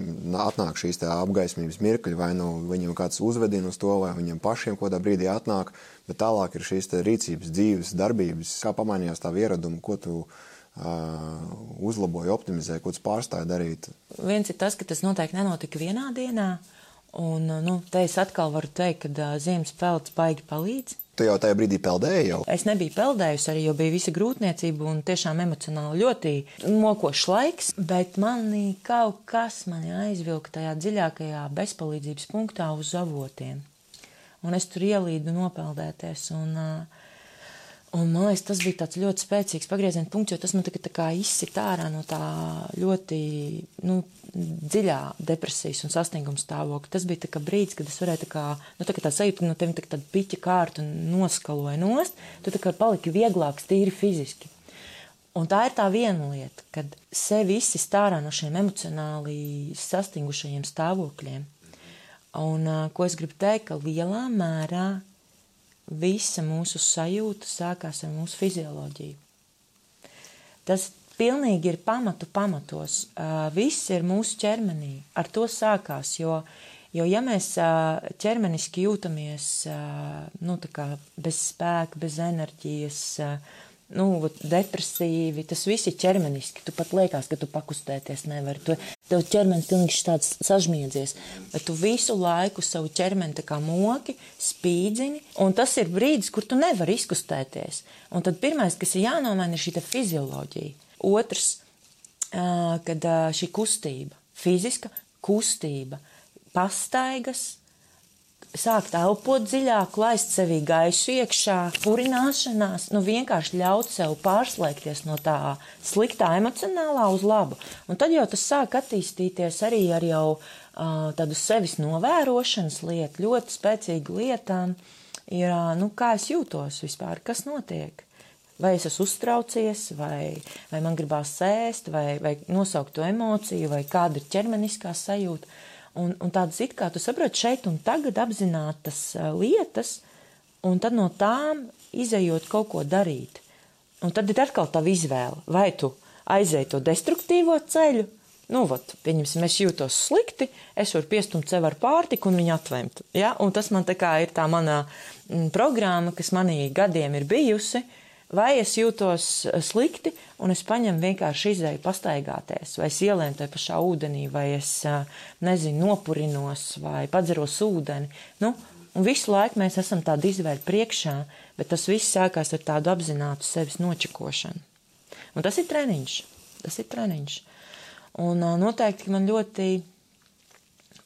atnāk šīs apgaismības mirkļi, vai nu viņiem kāds uzvedina uz to, vai viņiem pašiem kādā brīdī atnāk, bet tālāk ir šīs rīcības, dzīves, darbības, kā pamainījās tā ieraduma, ko tu uh, uzlaboji, optimizēji, ko tu pārstāji darīt. Viens ir tas, ka tas noteikti nenotika vienā dienā. Uh, Un, nu, te es atkal varu teikt, ka uh, ziemas pelds baigi palīdz. Tu jau tajā brīdī peldēji jau? Es nebiju peldējusi arī, jo bija visa grūtniecība un tiešām emocionāli ļoti mokošs laiks, bet manī kaut kas mani aizvilka tajā dziļākajā bezpalīdzības punktā uz avotiem. Un es tur ielīdu nopeldēties un uh, Un, man liekas, tas bija tāds ļoti spēcīgs pagrieziena punkts, jo tas man tagad tā kā izsit ārā no tā ļoti nu, dziļā depresijas un sasnieguma stāvokļa. Tas bija tā brīdis, kad es varēju tā kā, nu, tā, kā tā sajūta, no tevis tā piķa kārta noskaloja nost, tu tā kā paliki vieglāks tīri fiziski. Un tā ir tā viena lieta, kad sevi izsist ārā no šiem emocionāli sastingušajiem stāvokļiem. Un ko es gribu teikt, ka lielā mērā visa mūsu sajūta sākās ar mūsu fizioloģiju. Tas pilnīgi ir pamatu pamatos. Viss ir mūsu ķermenī. Ar to sākās, jo, jo ja mēs ķermeniski jūtamies nu, bez spēka, bez enerģijas, nu, depresīvi, tas viss ir ķermeniski. Tu pat liekas, ka tu pakustēties nevari. Tu, tev ķermenis pilnīgi tāds sažmiedzies, bet tu visu laiku savu ķermeni kā moki, spīdzini, un tas ir brīdis, kur tu nevari izkustēties. Un tad pirmais, kas ir jānomaina, ir šī fizioloģija. Otrs, kad šī kustība, fiziska kustība, pastaigas, sākt elpot dziļāk, laist sevī gaisu iekšā, purināšanās, nu vienkārši ļaut sev pārslēgties no tā sliktā emocionālā uz labu. Un tad jau tas sāk attīstīties arī ar jau uh, tādu sevis novērošanas lietu, ļoti spēcīgu lietām. Ir, uh, nu, kā es jūtos vispār, kas notiek. Vai es esmu uztraucies, vai, vai man gribās sēst, vai, vai nosaukt to emociju, vai kāda ir ķermeniskā sajūta. Un, un tādas it kā tu saproti šeit un tagad apzinātas lietas, un tad no tām izējot kaut ko darīt. Un tad ir atkal tā izvēle, vai tu aizēji to destruktīvo ceļu, nu, vat, pieņemsim, es jūtos slikti, es varu piestumt sev ar pārtiku un viņu atvemt. Ja? Un tas man tā kā ir tā mana m, programma, kas manī gadiem ir bijusi, uh, vai es jūtos eh, slikti, un es paņemu vienkārši izēju pastaigāties, vai es ielēmu tajā pašā ūdenī, vai es, eh, nezinu, nopurinos, vai padzeros ūdeni. Nu, un visu laiku mēs esam tādu izvēli priekšā, bet tas viss sākās ar tādu apzinātu sevis nočakošanu. Un tas ir treniņš. Tas ir treniņš. Un eh, noteikti man ļoti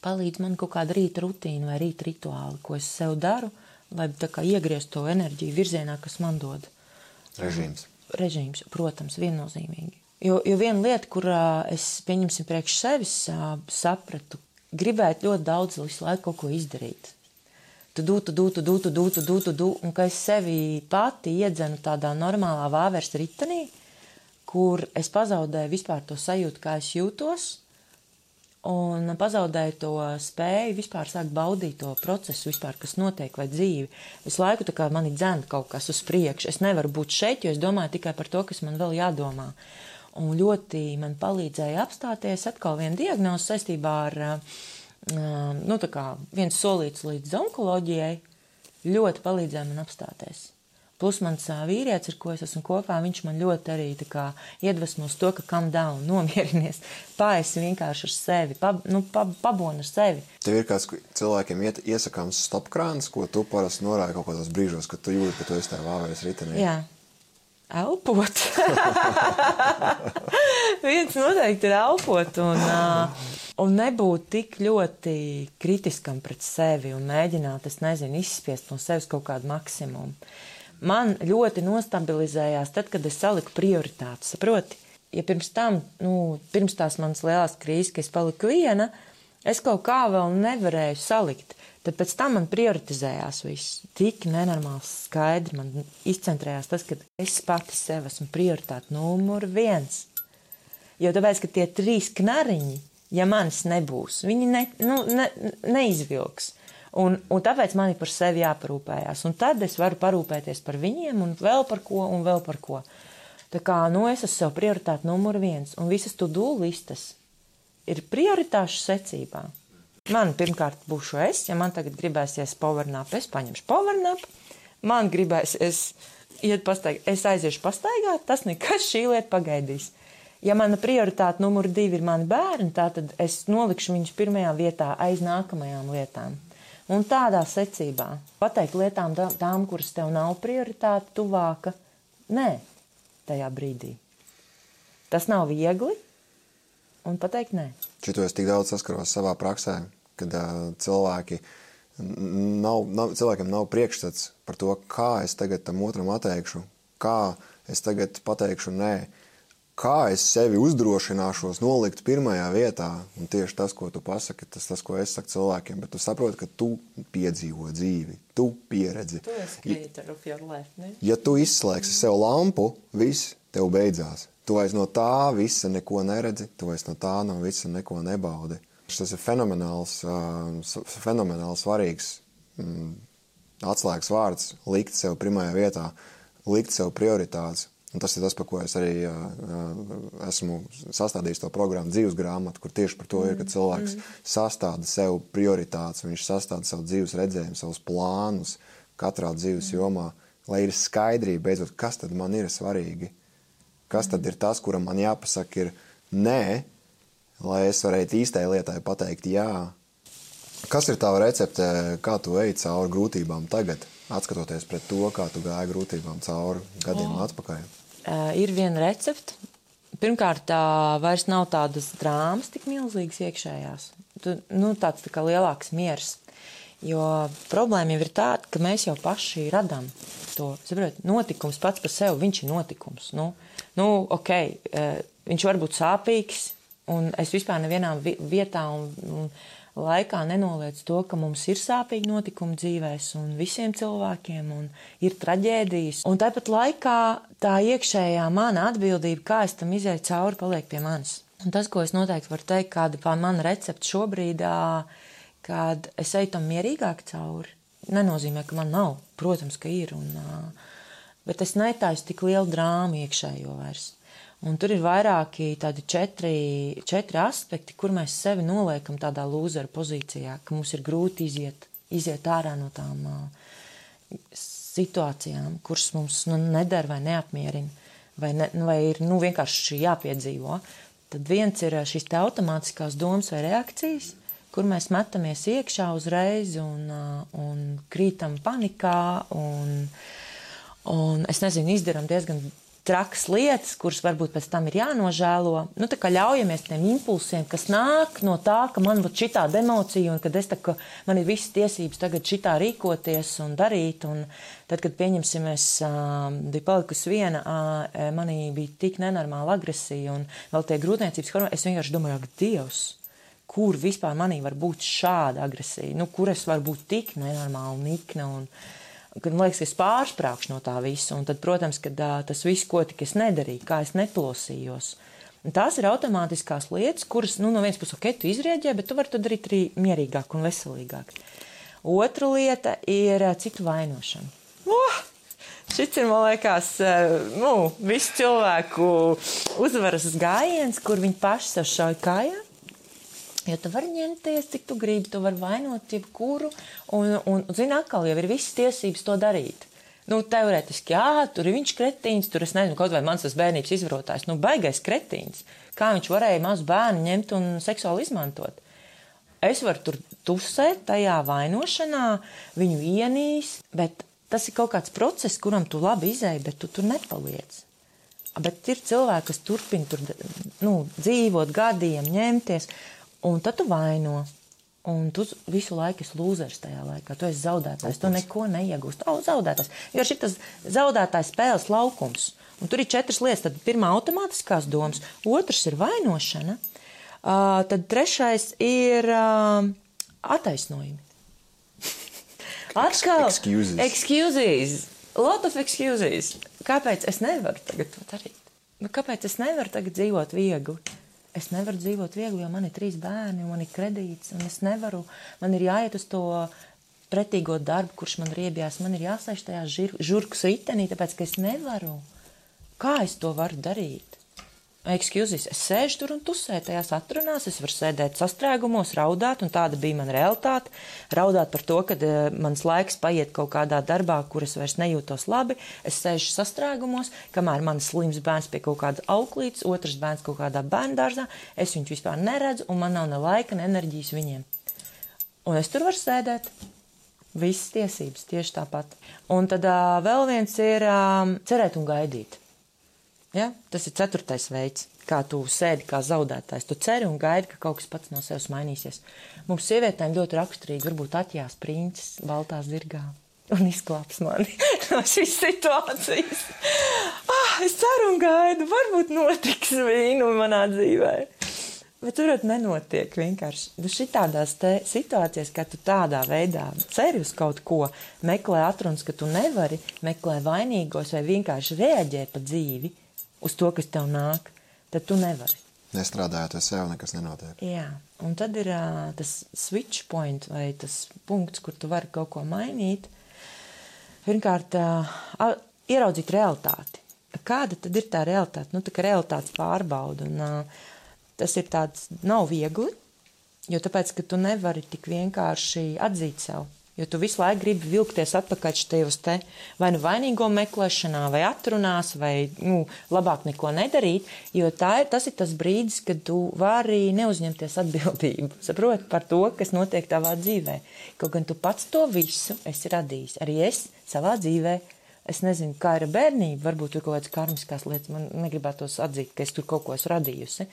palīdz man kaut kāda rīta rutīna vai rīta rituāli, ko es sev daru, lai iegrieztu to enerģiju virzienā, kas man dod. Režīms. Režīms, protams, viennozīmīgi. Jo, jo viena lieta, kur es, pieņemsim, priekš sevis sapratu, gribētu ļoti daudz visu laiku kaut ko izdarīt. Tu dūtu, dūtu, dūtu, dūtu, dūtu, dūtu, un ka es sevi pati iedzenu tādā normālā vāveres ritenī, kur es pazaudēju vispār to sajūtu, kā es jūtos, un pazaudēju to spēju vispār sākt baudīt to procesu, vispār, kas notiek, vai dzīvi. Visu laiku tā kā mani dzēna kaut kas uz priekšu. Es nevaru būt šeit, jo es domāju tikai par to, kas man vēl jādomā. Un ļoti man palīdzēja apstāties atkal viena diagnoze saistībā ar, nu, tā kā viens solīts līdz onkoloģijai, ļoti palīdzēja man apstāties. Plus mans vīrietis, ar ko es esmu kopā, viņš man ļoti arī kā, iedvesmos to, ka kam down, nomierinies, paesi vienkārši ar sevi, pab, nu, pab, paboni ar sevi. Tev ir kāds cilvēkiem iet, iesakāms stopkrāns, ko tu parasti norādi kaut kādos brīžos, kad tu jūti, ka tu esi tajā vāveres ritenī. Jā. Elpot. Viens noteikti ir elpot un, uh, un nebūt tik ļoti kritiskam pret sevi un mēģināt, es nezinu, izspiest no sevis kaut kādu maksimumu man ļoti nostabilizējās tad, kad es saliku prioritātes. Saproti, ja pirms tam, nu, pirms tās manas lielās krīzes, ka es paliku viena, es kaut kā vēl nevarēju salikt. Tad pēc tam man prioritizējās viss. Tik nenormāls skaidri man izcentrējās tas, ka es pati sev esmu prioritāte numur viens. Jo tāpēc, ka tie trīs knariņi, ja manis nebūs, viņi ne, nu, ne, neizvilks. Un, un tāpēc man ir par sevi jāparūpējās. Un tad es varu parūpēties par viņiem, un vēl par ko, un vēl par ko. Tā kā nu, es esmu sev prioritāte numur viens, un visas tu dūlistas ir prioritāšu secībā. Man pirmkārt būšu es, ja man tagad gribēsies powernap, es paņemšu powernap, man gribēsies iet pastaigāt, es aiziešu pastaigāt, tas nekas šī lieta pagaidīs. Ja mana prioritāte numur divi ir mani bērni, tad es nolikšu viņus pirmajā vietā aiz nākamajām lietām. Un tādā secībā pateikt lietām, tām, kuras tev nav prioritāte, tuvāka, nē, tajā brīdī. Tas nav viegli, un pateikt nē. Šito es tik daudz saskaros savā praksē, kad uh, cilvēki nav, nav, cilvēkiem nav priekšstats par to, kā es tagad tam otram atteikšu, kā es tagad pateikšu nē. Kā es sevi uzdrošināšos nolikt pirmajā vietā, un tieši tas, ko tu pasaki, tas, tas ko es saku cilvēkiem, bet tu saproti, ka tu piedzīvo dzīvi, tu pieredzi. Tu life, ne? ja tu izslēgsi sev lampu, viss tev beidzās. Tu vairs no tā visa neko neredzi, tu vairs no tā no visa neko nebaudi. Tas ir fenomenāls, fenomenāli svarīgs mm, atslēgas vārds - likt sev pirmajā vietā, likt sev prioritātes. Un tas ir tas, par ko es arī uh, esmu sastādījis to programmu dzīves grāmatu, kur tieši par to mm. ir, ka cilvēks mm. sastāda sev prioritātes, viņš sastāda savu dzīves redzējumu, savus plānus katrā dzīves mm. jomā, lai ir skaidrība beidzot, kas tad man ir svarīgi, kas tad ir tas, kuram man jāpasaka ir nē, lai es varētu īstai lietai pateikt jā. Kas ir tava recepte, kā tu ej cauri grūtībām tagad, atskatoties pret to, kā tu gāji grūtībām cauri gadiem oh. atpakaļ? Uh, ir viena recepte. Pirmkārt, tā vairs nav tādas drāmas tik milzīgas iekšējās. Tu, nu, tāds tā kā lielāks miers. Jo problēma jau ir tāda, ka mēs jau paši radām to. Saprot, notikums pats par sevi, viņš ir notikums. Nu, nu, ok, uh, viņš var būt sāpīgs, Un es vispār nevienā vietā un, un laikā nenoliedzu to, ka mums ir sāpīgi notikumi dzīvēs un visiem cilvēkiem un ir traģēdijas. Un tāpat laikā tā iekšējā mana atbildība, kā es tam izēju cauri, paliek pie manis. Un tas, ko es noteikti varu teikt, kāda ir mana recepte šobrīd, kad es eju tam mierīgāk cauri, nenozīmē, ka man nav. Protams, ka ir. Un, bet es netaisu tik lielu drāmu iekšējo vairs. Un tur ir vairāki tādi četri, četri aspekti, kur mēs sevi noliekam tādā lūzera pozīcijā, ka mums ir grūti iziet, iziet ārā no tām uh, situācijām, kuras mums nu, nedara vai neapmierina, vai, ne, vai ir nu, vienkārši jāpiedzīvo. Tad viens ir šīs automātiskās domas vai reakcijas, kur mēs metamies iekšā uzreiz un, uh, un krītam panikā. Un, un es nezinu, izdarām diezgan trakas lietas, kuras varbūt pēc tam ir jānožēlo. Nu, tā kā ļaujamies tiem impulsiem, kas nāk no tā, ka man ir šī tāda emocija, un kad es tā, ka man ir visas tiesības tagad šitā rīkoties un darīt. Un tad, kad pieņemsim, es uh, biju palikusi viena, uh, manī bija tik nenormāla agresija un vēl tie grūtniecības hormoni, es vienkārši domāju, ak, Dievs! Kur vispār manī var būt šāda agresija? Nu, kur es varu būt tik nenormāla, nikna un, uh, kad man liekas, es pārsprāgšu no tā visa. Un tad, protams, kad tas viss, ko tik es nedarīju, kā es neplosījos. Un tās ir automātiskās lietas, kuras, nu, no vienas puses, ok, tu izrēģē, bet tu vari to darīt arī mierīgāk un veselīgāk. Otra lieta ir citu vainošana. Oh! Šis ir, man liekas, nu, visu cilvēku uzvaras gājiens, kur viņi paši sev šauj kājā. Jo tu vari ņemties, cik tu gribi, tu vari vainot jebkuru, un, un, zini, atkal jau ir visas tiesības to darīt. Nu, teorētiski, jā, tur ir viņš kretīns, tur es nezinu, kaut vai mans tas bērnības izvarotājs, nu, baigais kretīns. Kā viņš varēja mazu bērnu ņemt un seksuāli izmantot? Es varu tur tusēt tajā vainošanā, viņu ienīst, bet tas ir kaut kāds process, kuram tu labi izēji, bet tu tur nepaliec. Bet ir cilvēki, kas turpina tur nu, dzīvot gadiem, ņemties. Un tad tu vaino. Un tu visu laiku esi lūzers tajā laikā. Tu esi zaudētājs. Tu neko neiegūsti. Oh, zaudētājs. Jo šis ir zaudētājs spēles laukums. Un tur ir četras lietas. Tad pirmā automātiskās domas, otrs ir vainošana, uh, tad trešais ir uh, attaisnojumi. Atkal, excuses. excuses. Lot of excuses. Kāpēc es nevaru tagad to darīt? Nu, kāpēc es nevaru tagad dzīvot viegli? Es nevaru dzīvot viegli, jo man ir trīs bērni, man ir kredīts, un es nevaru, man ir jāiet uz to pretīgo darbu, kurš man riebjās, man ir jāsēž tajā žurkas ritenī, tāpēc, ka es nevaru. Kā es to varu darīt? Excuses, es sēžu tur un tusēju tajās atrunās, es varu sēdēt sastrēgumos, raudāt, un tāda bija mana realitāte. Raudāt par to, ka uh, mans laiks paiet kaut kādā darbā, kuras vairs nejūtos labi. Es sēžu sastrēgumos, kamēr mans slims bērns pie kaut kāda auklītes, otrs bērns kaut kādā bērndārzā, es viņus vispār neredzu, un man nav ne laika, ne enerģijas viņiem. Un es tur varu sēdēt. Visas tiesības tieši tāpat. Un tad uh, vēl viens ir um, cerēt un gaidīt Ja? Tas ir ceturtais veids, kā tu sēdi kā zaudētājs. Tu ceri un gaidi, ka kaut kas pats no sevis mainīsies. Mums sievietēm ļoti raksturīgi varbūt atjās princis baltā zirgā un izglābs mani no šīs situācijas. Ah, es ceru un gaidu, varbūt notiks vīnu manā dzīvē. Bet tur nenotiek vienkārši. Nu, šitādās situācijās, kad tu tādā veidā ceri uz kaut ko, meklē atrunas, ka tu nevari, meklē vainīgos vai vienkārši reaģē pa dzīvi uz to, kas tev nāk, tad tu nevari. Nestrādājot ar sevi, nekas nenotiek. Jā, un tad ir uh, tas switch point vai tas punkts, kur tu vari kaut ko mainīt. Pirmkārt, uh, ieraudzīt realitāti. Kāda tad ir tā realitāte? Nu, tā kā realitātes pārbauda. Un, uh, tas ir tāds, nav viegli, jo tāpēc, ka tu nevari tik vienkārši atzīt sev. Jo tu visu laiku gribi vilkties atpakaļ šajos te vai nu vainīgo meklēšanā, vai atrunās, vai nu, labāk neko nedarīt, jo ir, tas ir tas brīdis, kad tu vari neuzņemties atbildību. Saproti par to, kas notiek tavā dzīvē. Kaut gan tu pats to visu esi radījis. Arī es savā dzīvē Es nezinu, kā ir bērnība, varbūt tur kaut kādas karmiskās lietas. Man negribētos atzīt, ka es tur kaut ko esmu radījusi.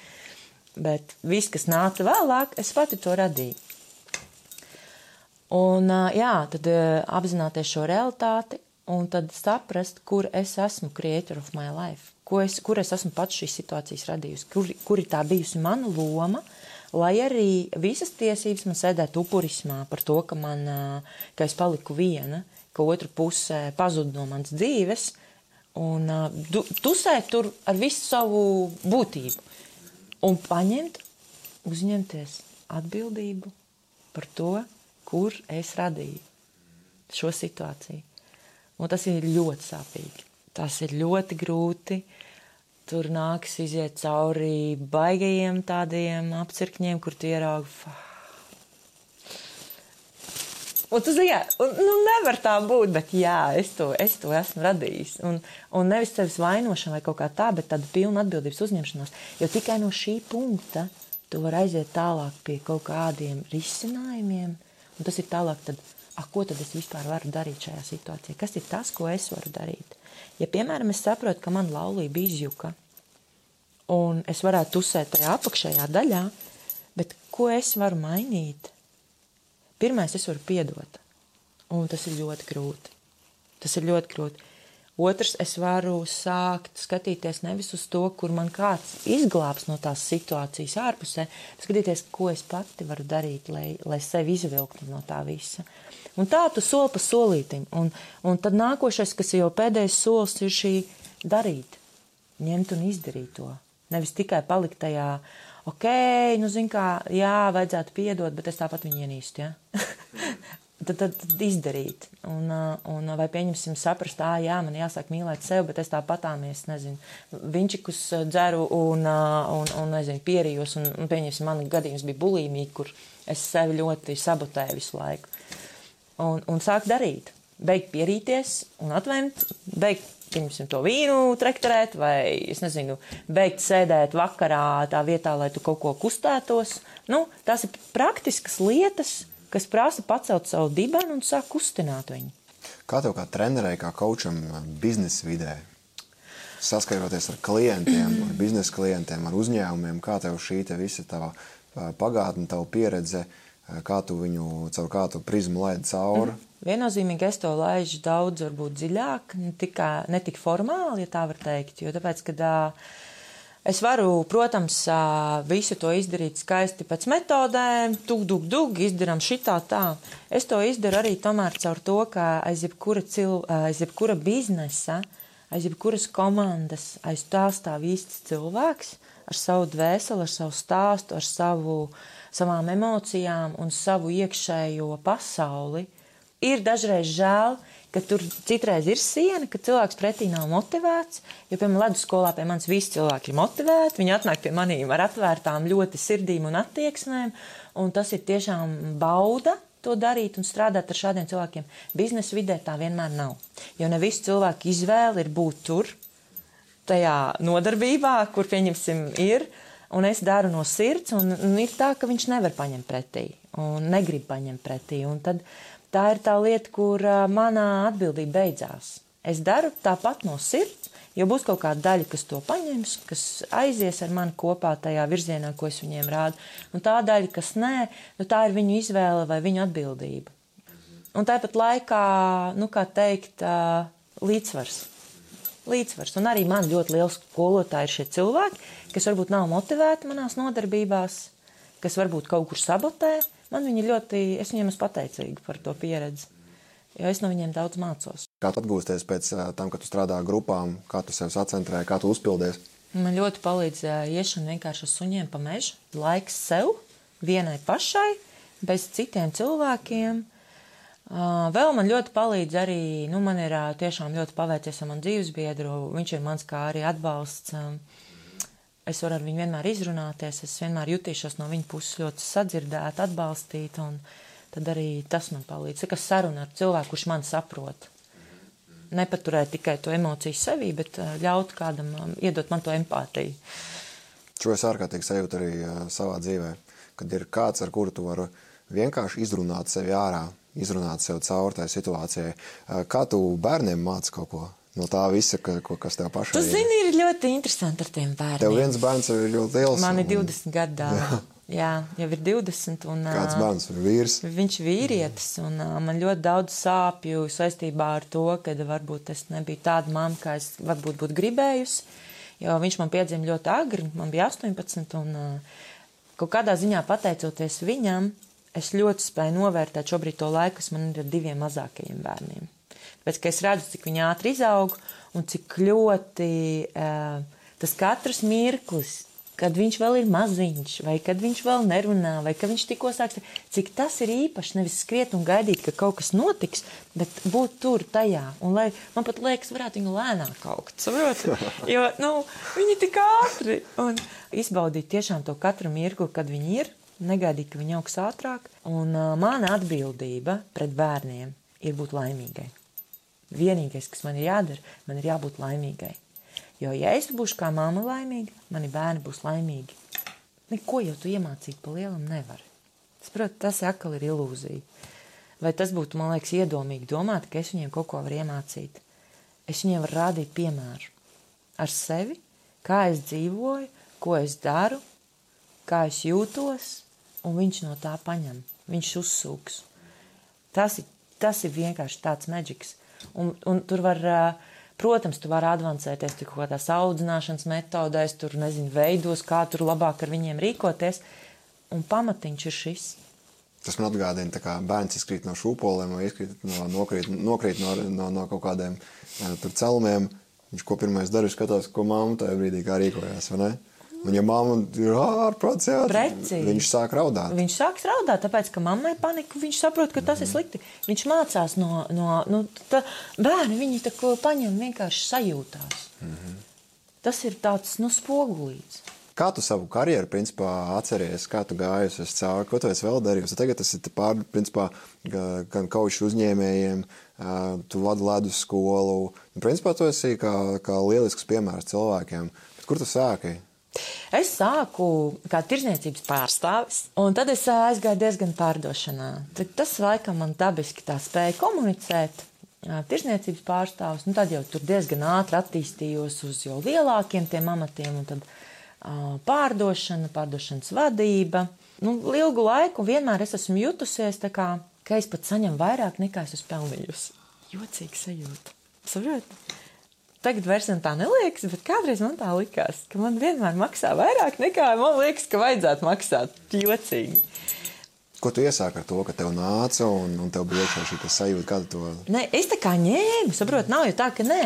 Bet viss, kas nāca vēlāk, es pati to radīju. Un, jā, tad apzināties šo realitāti un tad saprast, kur es esmu creator of my life, es, kur es esmu pats šīs situācijas radījusi, kur, kur ir tā bijusi mana loma, lai arī visas tiesības man sēdētu upurismā par to, ka, man, ka es paliku viena, ka otra puse pazuda no manas dzīves un tusēt tur ar visu savu būtību. Un paņemt, uzņemties atbildību par to, kur es radīju šo situāciju. Un tas ir ļoti sāpīgi. Tas ir ļoti grūti. Tur nāks iziet cauri baigajiem tādiem apcirkņiem, kur tu ieraugi. Un tu zini, un, nu, nevar tā būt, bet jā, es to, es to esmu radījis. Un, un nevis sevis vainošana vai kaut kā tā, bet tāda pilna atbildības uzņemšanās. Jo tikai no šī punkta tu vari aiziet tālāk pie kaut kādiem risinājumiem, un tas ir tālāk, tad, ah, ko tad es vispār varu darīt šajā situācijā? Kas ir tas, ko es varu darīt? Ja, piemēram, es saprotu, ka man laulība izjuka, un es varētu uzsēt tajā apakšējā daļā, bet ko es varu mainīt? Pirmais, es varu piedot, un tas ir ļoti grūti. Tas ir ļoti grūti. Otrs, es varu sākt skatīties nevis uz to, kur man kāds izglābs no tās situācijas ārpusē, bet skatīties, ko es pati varu darīt, lai, lai sevi izvilktu no tā visa. Un tā tu soli pa solītim. Un, un tad nākošais, kas jau pēdējais solis, ir šī darīt, ņemt un izdarīt to. Nevis tikai palikt tajā ok, nu, zin kā, jā, vajadzētu piedot, bet es tāpat viņu ienīstu, ja? tad, tad, tad izdarīt. Un, un vai pieņemsim, saprast, ah, jā, man jāsāk mīlēt sevi, bet es tāpatāmies, nezinu, viņčikus dzeru un, un, un nezinu, pierījos, un, un pieņemsim, man gadījums bija bulīmīgi, kur es sevi ļoti sabotēju visu laiku. Un, un sāk darīt, beigt pierīties un atvēmt, beigt pieņemsim to vīnu, trektorēt, vai, es nezinu, beigt sēdēt vakarā tā vietā, lai tu kaut ko kustētos. Nu, tās ir praktiskas lietas, kas prasa pacelt savu dibenu un sāk kustināt viņu. Kā tev kā trenerei, kā kočam biznesa vidē, saskaroties ar klientiem, ar biznesa klientiem, ar uzņēmumiem, kā tev šī te visa tava pagātne, tava pieredze, kā tu viņu caur kādu prizmu laidi cauri? Mm. Viennozīmīgi es to laižu daudz, varbūt dziļāk, ne, tikai, ne tik formāli, ja tā var teikt. Jo tāpēc, kad uh, es varu, protams, visu to izdarīt skaisti pēc metodēm, tuk, duk, duk, izdarām šitā tā. Es to izdaru arī tomēr caur to, ka aiz jebkura, cil, aiz jebkura biznesa, aiz jebkuras komandas, aiz tā stāv īsts cilvēks ar savu dvēseli, ar savu stāstu, ar savu, savām emocijām un savu iekšējo pasauli ir dažreiz žēl, ka tur citreiz ir siena, ka cilvēks pretī nav motivēts. Jo, piemēram, ledusskolā pie manis visi cilvēki ir motivēti. Viņi atnāk pie maniem ar atvērtām ļoti sirdīm un attieksmēm, un tas ir tiešām bauda. To darīt un strādāt ar šādiem cilvēkiem. Biznesa vidē tā vienmēr nav. Jo ne visi cilvēki izvēle ir būt tur, tajā nodarbībā, kur pieņemsim, ir. Un es daru no sirds, un, un ir tā, ka viņš nevar paņemt pretī, un negrib paņemt pretī. Un tad tā ir tā lieta, kur manā atbildība beidzās. Es daru tāpat no sirds, Jo būs kaut kāda daļa, kas to paņems, kas aizies ar mani kopā tajā virzienā, ko es viņiem rādu. Un tā daļa, kas nē, nu, tā ir viņu izvēle vai viņu atbildība. Un tāpat laikā, nu, kā teikt, līdzsvars. Līdzsvars. Un arī man ļoti liels skolotāji ir šie cilvēki, kas varbūt nav motivēti manās nodarbībās, kas varbūt kaut kur sabotē. Man viņi ļoti, es viņiem esmu pateicīga par to pieredzi jo es no viņiem daudz mācos. Kā tu atgūsties pēc tam, kad tu strādā grupām, kā tu sev sacentrēji, kā tu uzpildies? Man ļoti palīdzēja iešana vienkārši ar suņiem pa mežu, laiks sev, vienai pašai, bez citiem cilvēkiem. Vēl man ļoti palīdz arī, nu, man ir tiešām ļoti paveicies ar manu dzīvesbiedru. Viņš ir mans kā arī atbalsts. Es varu ar viņu vienmēr izrunāties, es vienmēr jutīšos no viņa puses ļoti sadzirdēta, atbalstīta. Tad arī tas man palīdz. Tas saruna ar cilvēku, kurš man saprot. Nepaturēt tikai to emociju sevī, bet uh, ļaut kādam um, iedot man to empātiju. Šo es ārkārtīgi sajūtu arī uh, savā dzīvē, kad ir kāds, ar kuru tu vari vienkārši izrunāt sevi ārā, izrunāt sev cauri tai situācijai. Uh, kā tu bērniem māci kaut ko? No tā visa, ka, ko, kas tev pašai ir. Tu zini, ir ļoti interesanti ar tiem bērniem. Tev viens bērns ir ļoti liels. Man ir 20 gadu dāvā. Jā, jau ir 20. Un, Kāds bērns ir vīrs? Viņš ir vīrietis, un man ļoti daudz sāpju saistībā ar to, ka varbūt es nebiju tāda mamma, kā es varbūt būtu gribējusi. Jo viņš man piedzima ļoti agri, man bija 18, un kaut kādā ziņā pateicoties viņam, es ļoti spēju novērtēt šobrīd to laiku, kas man ir ar diviem mazākajiem bērniem. Tāpēc, ka es redzu, cik viņi ātri izaug un cik ļoti uh, tas katrs mirklis kad viņš vēl ir maziņš, vai kad viņš vēl nerunā, vai kad viņš tikko sāks. Cik tas ir īpaši, nevis skriet un gaidīt, ka kaut kas notiks, bet būt tur tajā. Un lai man pat liekas, varētu viņu lēnāk augt. Jo nu, viņi tik ātri. Un izbaudīt tiešām to katru mirkli, kad viņi ir, negaidīt, ka viņi augs ātrāk. Un uh, mana atbildība pret bērniem ir būt laimīgai. Vienīgais, kas man ir jādara, man ir jābūt laimīgai. Jo, ja es būšu kā mamma laimīga, mani bērni būs laimīgi. Neko jau tu iemācīt pa lielam nevar. Es saprotu, tas atkal ir ilūzija. Vai tas būtu, man liekas, iedomīgi domāt, ka es viņiem kaut ko varu iemācīt? Es viņiem varu rādīt piemēru ar sevi, kā es dzīvoju, ko es daru, kā es jūtos, un viņš no tā paņem. Viņš uzsūks. Tas ir, tas ir vienkārši tāds maģiks. Un, un tur var Protams, tu vari avansēties kaut kādās audzināšanas metodēs, tur nezinu, veidos, kā tur labāk ar viņiem rīkoties. Un pamatiņš ir šis. Tas man atgādina, kā bērns izkrīt no šūpoliem vai izkrīt no, nokrīt, nokrīt no, no, no kaut kādiem uh, celmiem. Viņš ko pirmais dara, skatās, ko mamma tajā brīdī rīkojās. Un, ja mamma ir ārprāts, viņš sāk raudāt. Viņš sāk raudāt, tāpēc, ka mammai panika. Viņš saprot, ka tas mm. ir slikti. Viņš mācās no, no nu, tā, bērni, viņi tā ko paņem vienkārši sajūtās. Mm -hmm. Tas ir tāds nu, spogulīts. Kā tu savu karjeru principā, atceries, kā tu gājusi cauri, ko tu vēl darījusi? Tagad tas ir pār, principā, gan kaušu uzņēmējiem, tu vadi ledus skolu. Principā tu esi kā, kā lielisks piemērs cilvēkiem. Bet kur tu sāki? Es sāku kā tirzniecības pārstāvis, un tad es aizgāju diezgan pārdošanā. Tad tas laikam man dabiski tā spēja komunicēt. Tirzniecības pārstāvis, nu tad jau tur diezgan ātri attīstījos uz jau lielākiem tiem amatiem, un tad uh, pārdošana, pārdošanas vadība. Nu, ilgu laiku vienmēr es esmu jutusies tā kā, ka es pat saņemu vairāk nekā es esmu pelnījusi. Jocīgi sajūta. Saprotat? Tagad vairs man tā neliekas, bet kādreiz man tā likās, ka man vienmēr maksā vairāk nekā man liekas, ka vajadzētu maksāt. Jocīgi. Ko tu iesāki ar to, ka tev nāca un, un tev bija iekšā šī sajūta, kāda to? Nē, es tā kā ņēmu, saprotu, nav jau tā, ka nē.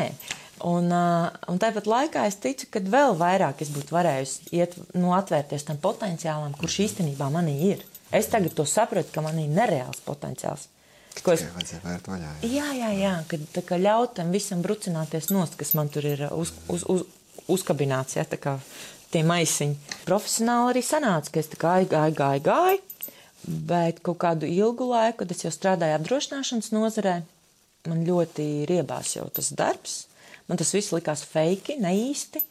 Un, un tāpat laikā es ticu, ka vēl vairāk es būtu varējusi iet, nu, atvērties tam potenciālam, kurš īstenībā manī ir. Es tagad to saprotu, ka man ir nereāls potenciāls. Ko es vajadzēju vērt vaļā? Jā, jā, jā, jā kad tā kā ļaut tam visam brucināties nost, kas man tur ir uz, uz, uz, uzkabināts, ja tā kā tie maisiņi. Profesionāli arī sanāca, ka es tā kā gāju, gāju, gāju, bet kaut kādu ilgu laiku, kad es jau strādāju apdrošināšanas nozarē, man ļoti riebās jau tas darbs. Man tas viss likās fake, neīsti,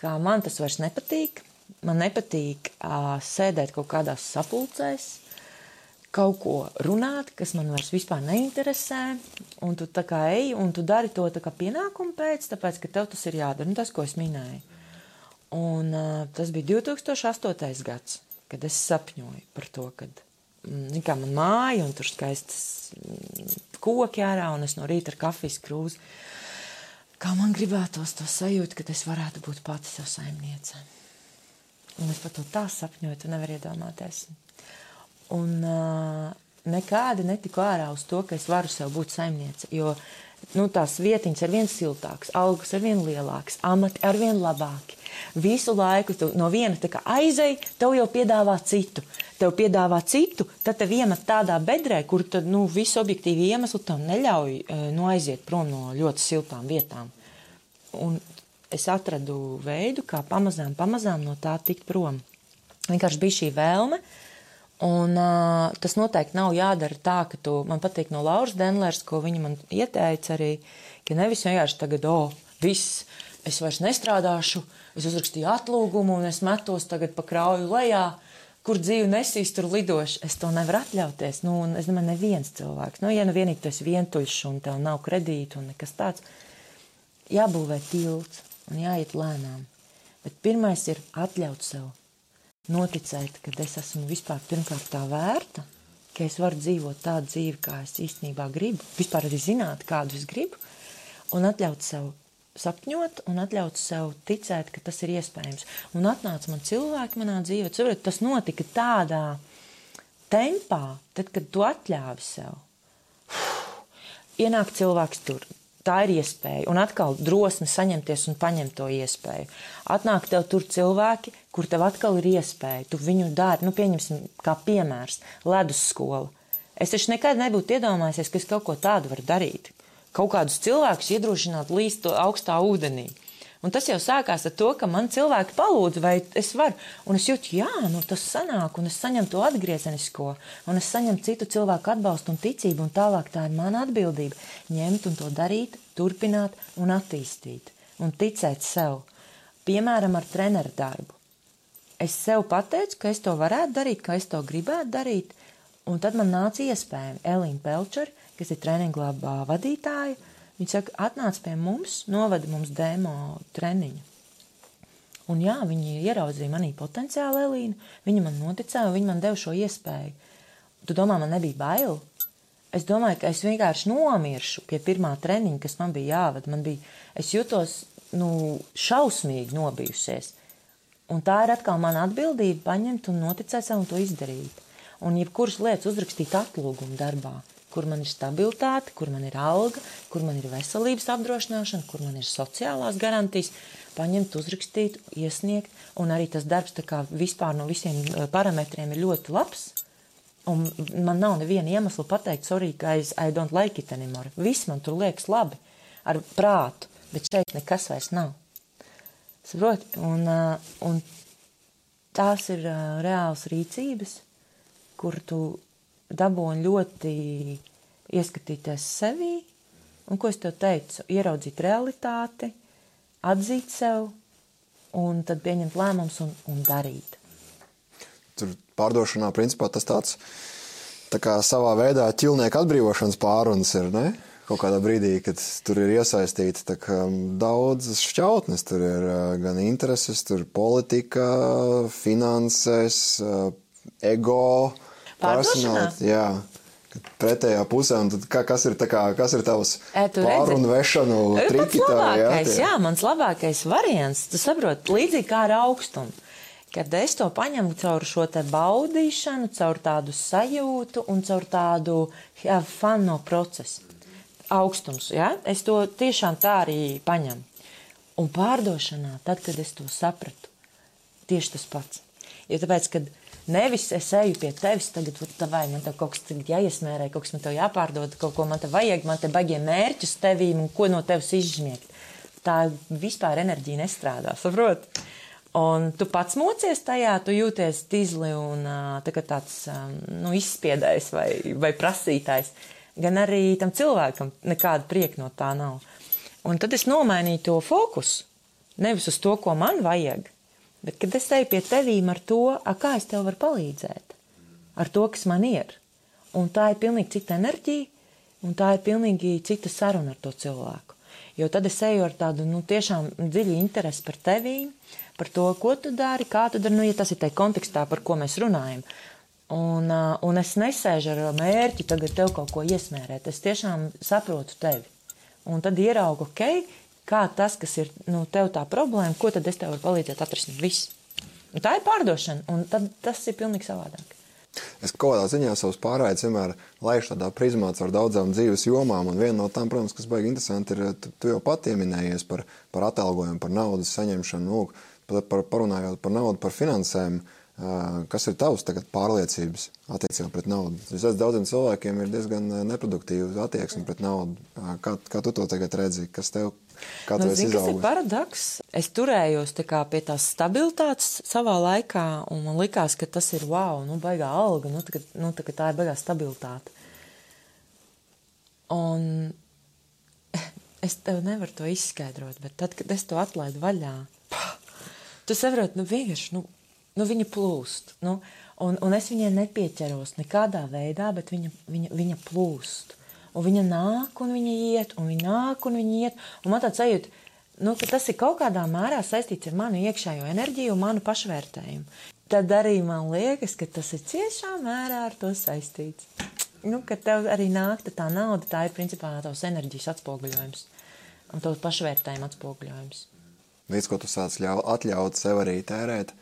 kā man tas vairs nepatīk. Man nepatīk uh, sēdēt kaut kādās sapulcēs, kaut ko runāt, kas man vairs vispār neinteresē, un tu tā kā ej, un tu dari to tā kā pienākumu pēc, tāpēc, ka tev tas ir jādara, nu tas, ko es minēju. Un uh, tas bija 2008. gads, kad es sapņoju par to, kad mm, kā man māja, un tur skaistas mm, koki ārā, un es no rīta ar kafijas krūzi. Kā man gribētos to sajūt, ka es varētu būt pati sev saimniece. Un es par to tā sapņoju, tu nevari iedomāties. Un uh, nekādi netiku ārā uz to, ka es varu sev būt saimniece. Jo nu, tās vietiņas ar vien siltākas, algas ar vien lielākas, amati ar vien labāki. Visu laiku tu no viena aizēji, tev jau piedāvā citu. Tev piedāvā citu, tad tev iemet tādā bedrē, kur tad, nu, visu objektīvi iemesli tev neļauj nu, aiziet prom no ļoti siltām vietām. Un es atradu veidu, kā pamazām, pamazām no tā tikt prom. Vienkārši bija šī vēlme, uh, Un, uh, tas noteikti nav jādara tā, ka tu, man patīk no Lauras Denlers, ko viņa man ieteica arī, ka nevis vienkārši tagad, o, oh, viss, es vairs nestrādāšu, es uzrakstīju atlūgumu un es metos tagad pa krauju lejā, kur dzīve nesīs, tur lidošu. Es to nevaru atļauties. Nu, un es domāju, neviens cilvēks. Nu, ja nu vienīgi tu esi vientuļš un tev nav kredītu un nekas tāds, jābūvē tilts un jāiet lēnām. Bet pirmais ir atļaut sev noticēt, ka es esmu vispār pirmkārt tā vērta, ka es varu dzīvot tādu dzīvi, kā es īstenībā gribu, vispār arī zināt, kādu es gribu, un atļaut sev sapņot un atļaut sev ticēt, ka tas ir iespējams. Un atnāca man cilvēki manā dzīvē, saprotat, tas notika tādā tempā, tad, kad tu atļāvi sev. Ienāk cilvēks tur, Tā ir iespēja. Un atkal drosme saņemties un paņemt to iespēju. Atnāk tev tur cilvēki, kur tev atkal ir iespēja. Tu viņu dari, nu, pieņemsim, kā piemērs, ledus skola. Es taču nekad nebūtu iedomājies, ka es kaut ko tādu varu darīt. Kaut kādus cilvēkus iedrošināt līst augstā ūdenī. Un tas jau sākās ar to, ka man cilvēki palūdza, vai es varu. Un es jūtu, jā, nu tas sanāk, un es saņemu to atgriezenisko, un es saņemu citu cilvēku atbalstu un ticību, un tālāk tā ir mana atbildība - ņemt un to darīt, turpināt un attīstīt, un ticēt sev. Piemēram, ar treneru darbu. Es sev pateicu, ka es to varētu darīt, ka es to gribētu darīt, un tad man nāca iespēja Elīna Pelčera, kas ir treniņu glabā vadītāja, Viņa saka, atnāc pie mums, novada mums demo treniņu. Un jā, viņi ieraudzīja manī potenciālu Elīnu, viņa man noticēja, viņa man deva šo iespēju. Tu domā, man nebija bail? Es domāju, ka es vienkārši nomiršu pie pirmā treniņa, kas man bija jāvada. Man bija, es jutos, nu, šausmīgi nobijusies. Un tā ir atkal mana atbildība paņemt un noticēt sev un to izdarīt. Un jebkuras lietas uzrakstīt atlūgumu darbā kur man ir stabilitāte, kur man ir alga, kur man ir veselības apdrošināšana, kur man ir sociālās garantijas, paņemt, uzrakstīt, iesniegt. Un arī tas darbs vispār no visiem eh, parametriem ir ļoti labs. Un man nav neviena iemesla pateikt, sorry, guys, I don't like it anymore. Viss man tur liekas labi, ar prātu, bet šeit nekas vairs nav. Saprot? Un, eh, un tās ir eh, reāls rīcības, kur tu dabūni ļoti ieskatīties sevī, un ko es tev teicu, ieraudzīt realitāti, atzīt sev, un tad pieņemt lēmumus un, un darīt. Tur pārdošanā principā tas tāds tā kā savā veidā ķilnieka atbrīvošanas pārunas ir, ne? Kaut kādā brīdī, kad tur ir iesaistīti daudzas šķautnes, tur ir gan intereses, tur politika, finanses, ego, Jā. Pretējā pusē, un kā, kas ir, kā, kas ir tavs pārunu vešanu triki? Tā, jā, jā, mans labākais variants, tu saproti, līdzīgi kā ar augstumu. Kad es to paņemu caur šo te baudīšanu, caur tādu sajūtu un caur tādu jā, fanu no procesa. Augstums, jā, es to tiešām tā arī paņemu. Un pārdošanā, tad, kad es to sapratu, tieši tas pats. Jo tāpēc, kad Nevis es eju pie tevis, tagad vai man te kaut kas jāiesmērē, kaut kas man te jāpārdod, kaut ko man te vajag, man te baigiem mērķus tevīm un ko no tevis izžmiegt. Tā vispār enerģija nestrādā, saprot? Un tu pats mocies tajā, tu jūties tīzli un tā tāds nu, izspiedējs vai, vai prasītājs. Gan arī tam cilvēkam nekāda prieka no tā nav. Un tad es nomainīju to fokusu. Nevis uz to, ko man vajag, Bet, kad es eju pie tevīm ar to, a, kā es tev varu palīdzēt, ar to, kas man ir, un tā ir pilnīgi cita enerģija, un tā ir pilnīgi cita saruna ar to cilvēku. Jo tad es eju ar tādu nu, tiešām dziļu interesi par tevi, par to, ko tu dari, kā tu dari, nu, ja tas ir tajā kontekstā, par ko mēs runājam. Un, un es nesēžu ar mērķi tagad tev kaut ko iesmērēt. Es tiešām saprotu tevi. Un tad ieraugu, ok, kā tas, kas ir nu, tev tā problēma, ko tad es tev varu palīdzēt atrisināt. Viss. Un tā ir pārdošana, un tad tas ir pilnīgi savādāk. Es kaut kādā ziņā savus pārraides vienmēr laišu tādā prizmā caur daudzām dzīves jomām, un viena no tām, protams, kas baigi interesanti, ir, tu, tu jau pat pieminējies par, par atalgojumu, par naudas saņemšanu, nu, par, par, parunājot par naudu, par finansēm. Kas ir tavs tagad pārliecības attiecībā pret naudu? Es redzu, daudziem cilvēkiem ir diezgan neproduktīva attieksme pret naudu. Kā, kā tu to tagad redzi? Kas tev Kā nu, zin, tas ir paradoks. Es turējos kā, pie tās stabilitātes savā laikā, un man likās, ka tas ir wow, nu, baigā alga, nu, tā, nu, tā, tā ir baigā stabilitāte. Un es tev nevaru to izskaidrot, bet tad, kad es to atlaidu vaļā, tu saproti, nu, vienkārši, nu, nu viņa plūst. Nu, un, un es viņai nepieķeros nekādā veidā, bet viņa, viņa, viņa plūst. Un viņa nāk, un viņa iet, un viņa nāk, un viņa iet. Un man tāds sajūta, nu, ka tas ir kaut kādā mērā saistīts ar manu iekšējo enerģiju un manu pašvērtējumu. Tad arī man liekas, ka tas ir ciešā mērā ar to saistīts. Nu, kad tev arī nāk tā nauda, tā ir principā tavs enerģijas atspoguļojums un tavs pašvērtējuma atspoguļojums. Līdz ko tu sāc ļau, atļaut sev arī tērēt,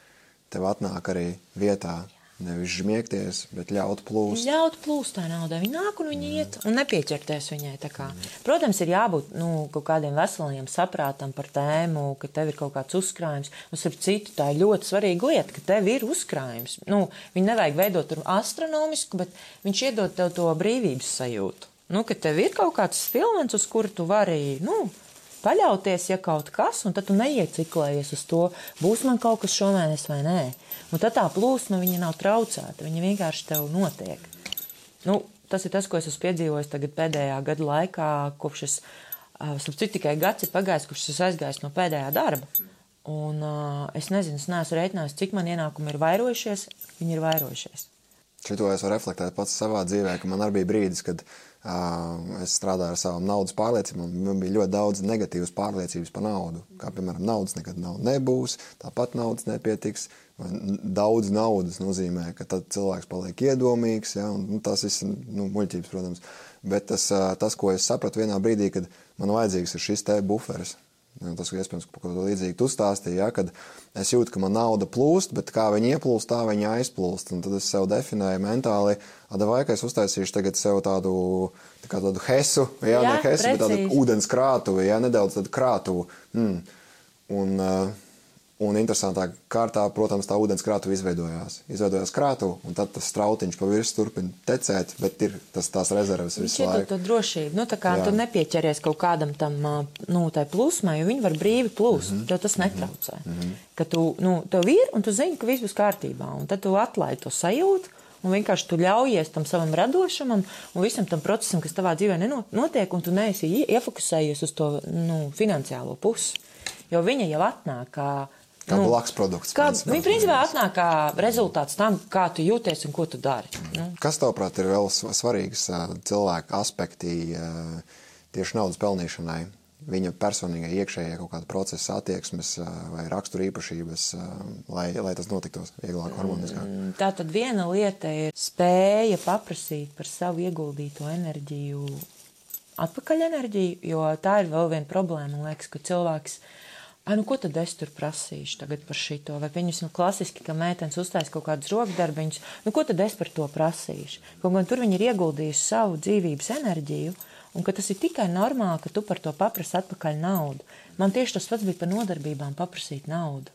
tev atnāk arī vietā Nevis žmiegties, bet ļaut plūst. Ļaut plūst tā nauda. Viņa nāk un viņa mm. iet un nepieķerties viņai. Mm. Protams, ir jābūt nu, kaut kādiem veseliem saprātam par tēmu, ka tev ir kaut kāds uzkrājums. Un ar citu tā ir ļoti svarīga lieta, ka tev ir uzkrājums. Nu, viņu nevajag veidot astronomisku, bet viņš iedod tev to brīvības sajūtu. Nu, ka tev ir kaut kāds filmens, uz kuru tu vari, nu, paļauties, ja kaut kas, un tad tu neieciklējies uz to, būs man kaut kas šomēnes vai nē. Un tad tā plūsma viņa nav traucēta, viņa vienkārši tev notiek. Nu, tas ir tas, ko es esmu piedzīvojis pēdējā gada laikā, kopš es, starp citu, tikai gads ir pagājis, kopš es aizgājis no pēdējā darba. Un uh, es nezinu, es neesmu rēķinājis, cik man ienākumi ir vairojušies, viņi ir vairojušies. Šito es varu reflektēt pats savā dzīvē, ka man arī bija brīdis, kad Es strādāju ar savām naudas pārliecībām. Man bija ļoti daudz negatīvas pārliecības par naudu. Kā piemēram, naudas nekad nav, nebūs, tāpat naudas nepietiks. Daudz naudas nozīmē, ka tad cilvēks paliek iedomīgs. Ja, un, nu, tas ir nu, muļķības, protams. Bet tas, tas, ko es sapratu vienā brīdī, kad man vajadzīgs ir šis te buferis. Ja, tas iespējams, ka kaut ko līdzīgu tu stāstīji, ja, kad es jūtu, ka man nauda plūst, bet kā viņa ieplūst, tā viņa aizplūst. Un tad es sev definēju mentāli, vai ka es uztaisīšu tagad sev tādu, tā tādu hesu, ja, jā, ne hesu, precīzi. bet tādu ūdens krātuvi, ja, nedaudz tādu krātuvu. Mm. Un, uh, Un interesantā kārtā, protams, tā ūdens krātuve izveidojās. Izveidojās krātuve, un tad tas strautiņš pa virsmu turpina tecēt, bet ir tas tās rezerves visu laiku. To drošību, nu tā kā Jā. tu nepieķeries kaut kādam tam, nu, tai plūsmai, jo viņi var brīvi plūst, mm -hmm. tev tas netraucē. Mm -hmm. Ka tu, nu, tev ir, un tu zini, ka viss būs kārtībā, un tad tu atlaidi to sajūtu, un vienkārši tu ļaujies tam savam radošumam un visam tam procesam, kas tavā dzīvē nenotiek, un tu neesi iefokusējies uz to, nu, finansiālo pusi. Jo viņa jau atnāk kā Kā nu, blakus produkts. Kā, viņa principā atnāk kā rezultāts tam, kā tu jūties un ko tu dari. Nu. Kas tavuprāt ir vēl svarīgs cilvēka aspekti tieši naudas pelnīšanai? Viņa personīgai iekšējai kaut kāda procesa attieksmes vai rakstura īpašības, lai, lai tas notiktos vieglāk, harmoniskāk. Mm, tā tad viena lieta ir spēja paprasīt par savu ieguldīto enerģiju, atpakaļ enerģiju, jo tā ir vēl viena problēma. Man liekas, ka cilvēks cilvēks Ah, nu, ko tad es tur prasīšu tagad par šito? Vai pieņemsim klasiski, ka meitenes uztais kaut kādus rokdarbiņus, nu, ko tad es par to prasīšu? Kaut gan tur viņi ir ieguldījuši savu dzīvības enerģiju, un ka tas ir tikai normāli, ka tu par to paprasti atpakaļ naudu. Man tieši tas pats bija par nodarbībām paprasīt naudu.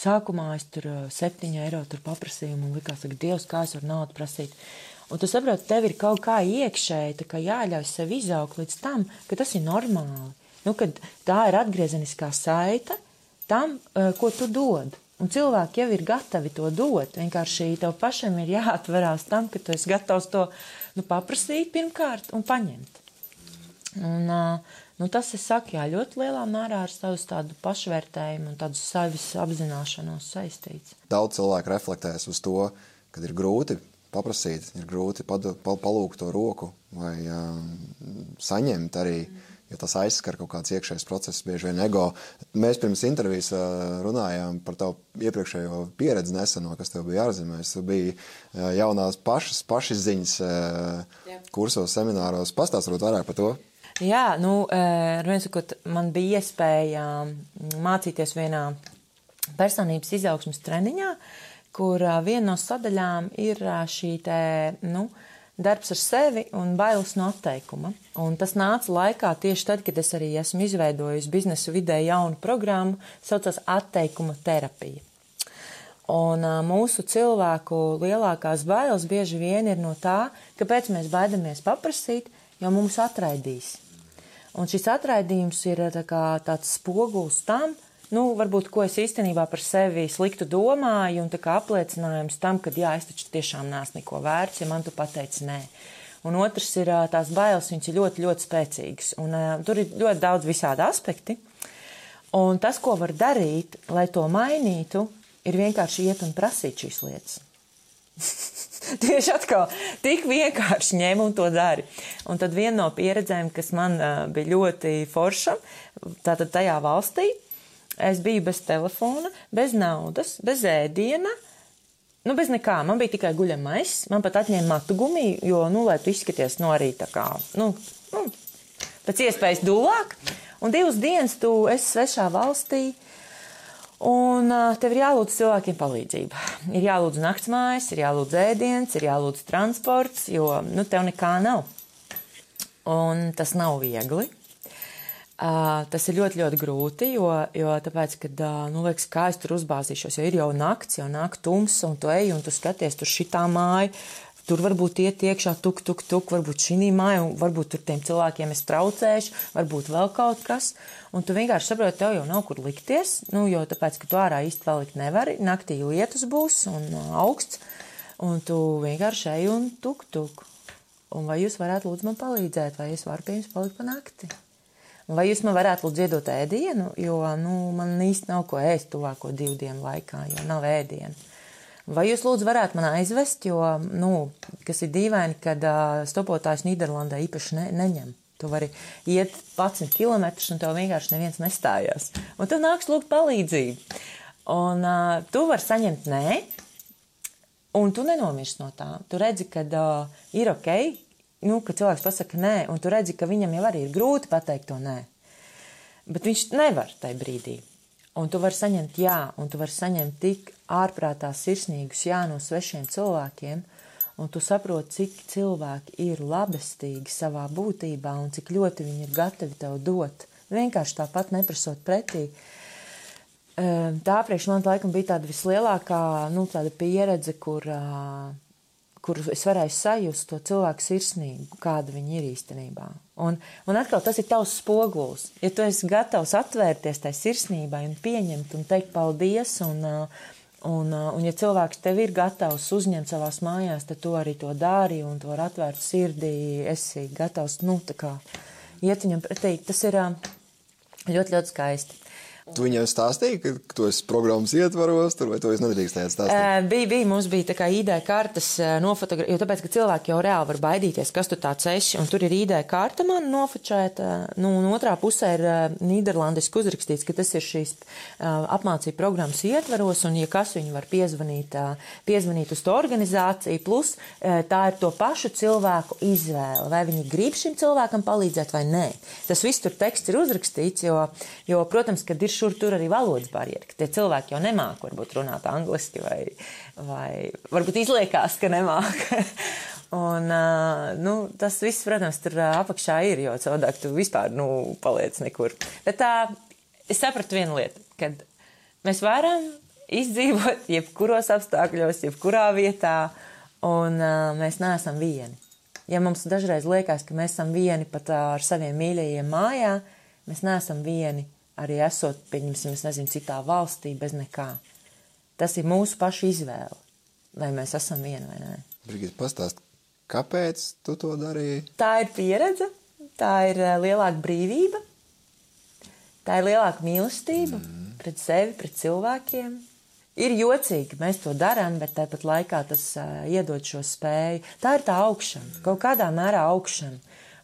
Sākumā es tur septiņu eiro tur paprasīju, un likās, ka Dievs, kā es varu naudu prasīt. Un tu saproti, tev ir kaut kā iekšēji jāļauj sev izaugt līdz tam, ka tas ir normāli. Nu, tā ir atgriezeniskā saite tam, eh, ko tu dod. Un cilvēki jau ir gatavi to dot. Vienkārši tev pašam ir jāatverās tam, ka tu esi gatavs to nu, paprasīt pirmkārt un paņemt. Un, eh, nu, tas, es saku, jā, ļoti lielā mērā ar savu pašvērtējumu un tādu savas apzināšanos saistīts. Daudz cilvēku reflektēs uz to, kad ir grūti paprasīt, ir grūti padu, pal, palūgt to roku vai uh, saņemt arī. Jo tas aizskar kaut kāds iekšējs process, bieži vien ego. Mēs pirms intervijas uh, runājām par tavu iepriekšējo pieredzi neseno, kas tev bija ārzemēs. Tu biji uh, jaunās pašas, pašizziņas uh, kursos, semināros. Pastāst varbūt vairāk par to. Jā, nu, sakot, man bija iespēja mācīties vienā personības izaugsmas treniņā, kur viena no sadaļām ir šī te, nu, darbs ar sevi un bailes no atteikuma. Un tas nāca laikā tieši tad, kad es arī esmu izveidojis biznesa vidē jaunu programmu, saucas atteikuma terapija. Un uh, mūsu cilvēku lielākās bailes bieži vien ir no tā, kāpēc mēs baidamies paprasīt, jo mums atraidīs. Un šis atraidījums ir tā kā, tāds spogulis tam, nu, varbūt, ko es īstenībā par sevi sliktu domāju, un tā kā apliecinājums tam, ka, jā, es taču tiešām neesmu neko vērts, ja man tu pateici nē. Un otrs ir tās bailes, viņas ir ļoti, ļoti spēcīgas. Un uh, tur ir ļoti daudz visādi aspekti. Un tas, ko var darīt, lai to mainītu, ir vienkārši iet un prasīt šīs lietas. Tieši atkal tik vienkārši ņem un to dari. Un tad viena no pieredzēm, kas man uh, bija ļoti forša, tātad tajā valstī, es biju bez telefona, bez naudas, bez ēdiena. Nu, bez nekā. Man bija tikai guļamais. Man pat atņēma matu gumiju, jo, nu, lai tu izskaties, nu, arī tā kā, nu, nu pēc iespējas dūlāk. Un divas dienas tu esi svešā valstī. Un tev ir jālūdz cilvēkiem palīdzība. Ir jālūdz naktsmājas, ir jālūdz ēdiens, ir jālūdz transports, jo nu, tev nekā nav. Un tas nav viegli. Uh, tas ir ļoti, ļoti grūti, jo, jo tāpēc, kad, uh, nu, liekas, kā es tur uzbāzīšos, jo ir jau nakts, jau nāk tums, un tu ej, un tu skaties tur šitā māja, Tur varbūt iet iekšā, tuk, tuk, tuk, varbūt šī māja, un varbūt tur tiem cilvēkiem es traucēšu, varbūt vēl kaut kas. Un tu vienkārši saproti, tev jau nav kur likties, nu, jo tāpēc, ka tu ārā īsti palikt nevari, naktī lietus būs un uh, augsts, un tu vienkārši ej un tuk, tuk. Un vai jūs varētu lūdzu man palīdzēt, vai es varu pie jums palikt pa nakti? Vai jūs man varētu lūdzu iedot ēdienu, jo, nu, man īsti nav ko ēst tuvāko divu dienu laikā, jo nav ēdienu. Vai jūs lūdzu varētu man aizvest, jo, nu, kas ir dīvaini, kad uh, stopotājs Nīderlandē īpaši ne, neņem. Tu vari iet 11 km, un tev vienkārši neviens nestājās. Un tu nāks lūgt palīdzību. Un uh, tu vari saņemt nē, un tu nenomirsti no tā. Tu redzi, ka uh, ir ok, nu, ka cilvēks pasaka nē, un tu redzi, ka viņam jau arī ir grūti pateikt to nē. Bet viņš nevar tajā brīdī. Un tu vari saņemt jā, un tu vari saņemt tik ārprātā sirsnīgus jā no svešiem cilvēkiem, un tu saproti, cik cilvēki ir labestīgi savā būtībā un cik ļoti viņi ir gatavi tev dot. Vienkārši tāpat neprasot pretī. Ehm, tā priekš man laikam bija tāda vislielākā nu, tāda pieredze, kur uh, kur es varēju sajust to cilvēku sirsnību, kāda viņi ir īstenībā. Un, un atkal tas ir tavs spogulis. Ja tu esi gatavs atvērties tai sirsnībai un pieņemt un teikt paldies, un, un, un ja cilvēks tev ir gatavs uzņemt savās mājās, tad tu arī to dari un to ar atvērtu sirdī esi gatavs, nu, tā kā iet viņam pretī. Tas ir ļoti, ļoti skaisti. Tu viņai stāstīji, ka tu esi programmas ietvaros, tur, vai to es nedrīkstēju stāstīt? Bija, bija, mums bija tā kā ID kartas nofotografēta, jo tāpēc, ka cilvēki jau reāli var baidīties, kas tu tāds esi, un tur ir ID karta man nofočēta, nu, un otrā pusē ir nīderlandiski uzrakstīts, ka tas ir šīs apmācību programmas ietvaros, un ja kas viņi var piezvanīt, piezvanīt uz to organizāciju, plus tā ir to pašu cilvēku izvēle, vai viņi grib šim cilvēkam palīdzēt vai nē. Tas viss tur teksts ir uzrakstīts, jo, jo protams, kad ir šur tur arī valodas barjeri, ka tie cilvēki jau nemāk varbūt runāt angliski vai, vai varbūt izliekās, ka nemāk. Un, nu, tas viss, protams, tur apakšā ir, jo cilvēki tu vispār, nu, paliec nekur. Bet tā, es sapratu vienu lietu, kad mēs varam izdzīvot jebkuros apstākļos, jebkurā vietā, un mēs neesam vieni. Ja mums dažreiz liekas, ka mēs esam vieni pat ar saviem mīļajiem mājā, mēs neesam vieni arī esot, pieņemsim, es nezinu, citā valstī bez nekā. Tas ir mūsu pašu izvēle, vai mēs esam viena vai nē. Brigita, pastāst, kāpēc tu to darīji? Tā ir pieredze, tā ir eh, lielāka brīvība, tā ir lielāka mīlestība mm. pret sevi, pret cilvēkiem. ir jocīgi, mēs to darām, bet tāpat laikā tas uh, iedod šo spēju. Tā ir tā augšana, kaut kādā mērā augšana.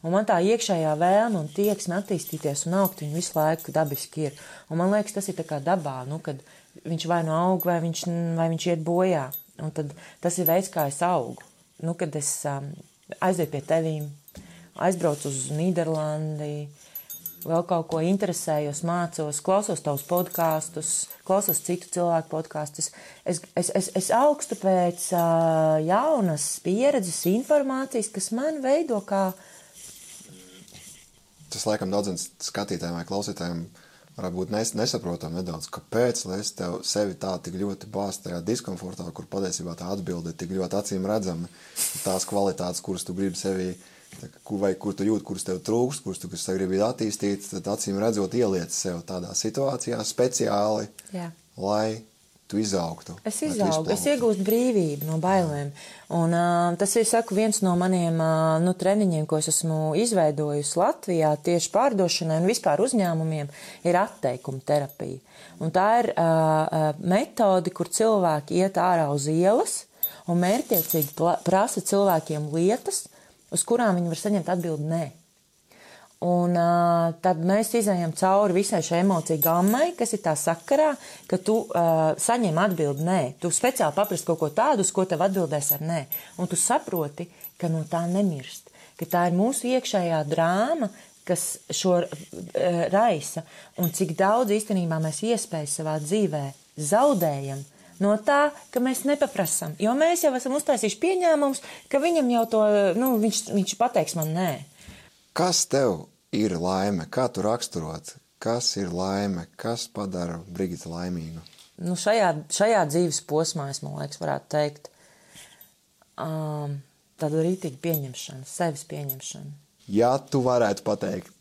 Un man tā iekšējā vēlme un tieksme attīstīties un augt, viņa visu laiku dabiski ir. Un man liekas, tas ir tā kā dabā, nu, kad viņš vai nu aug, vai viņš, vai viņš iet bojā. Un tad tas ir veids, kā es augu. Nu, kad es um, aizēju pie tevīm, aizbraucu uz Nīderlandi, vēl kaut ko interesējos, mācos, klausos tavus podkāstus, klausos citu cilvēku podkāstus. Es, es, es, es augstu pēc uh, jaunas pieredzes, informācijas, kas man veido kā. Tas laikam daudziem skatītājiem vai klausītājiem varētu būt nes, nesaprotami nedaudz, kāpēc es tev sevi tā tik ļoti bāzu tajā diskomfortā, kur patiesībā tā atbilde ir tik ļoti acīm redzama. Tās kvalitātes, kuras tu gribi sevī vai kur tu jūti, kurus tev trūkst, kurus tu gribi attīstīt, tad acīm redzot, ieliec sev tādā situācijā speciāli, Jā. lai tu izaugtu. Es izaugu, es iegūstu brīvību no bailēm. Un, uh, tas ir saku, viens no maniem uh, nu, treniņiem, ko es esmu izveidojusi Latvijā tieši pārdošanai un vispār uzņēmumiem, ir atteikuma terapija. Un tā ir uh, metode, kur cilvēki iet ārā uz ielas un mērķiecīgi prasa cilvēkiem lietas, uz kurām viņi var saņemt atbildi nē. Un uh, tad mēs izējām cauri visai šai emociju gammai, kas ir tā sakarā, ka tu uh, saņem atbildi nē. Tu speciāli paprasti kaut ko tādu, uz ko tev atbildēs ar nē. Un tu saproti, ka no tā nemirst. Ka tā ir mūsu iekšējā drāma, kas šo uh, raisa. Un cik daudz īstenībā mēs iespēju savā dzīvē zaudējam, no tā, ka mēs nepaprasam. Jo mēs jau esam uztaisījuši pieņēmumus, ka viņam jau to, nu, viņš, viņš pateiks man nē. Kas tev ir laime? Kā tu raksturot? Kas ir laime? Kas padara Brigita laimīgu? Nu, šajā, šajā dzīves posmā, es liekas, varētu teikt, um, tāda rītīga pieņemšana, sevis pieņemšana. Ja tu varētu pateikt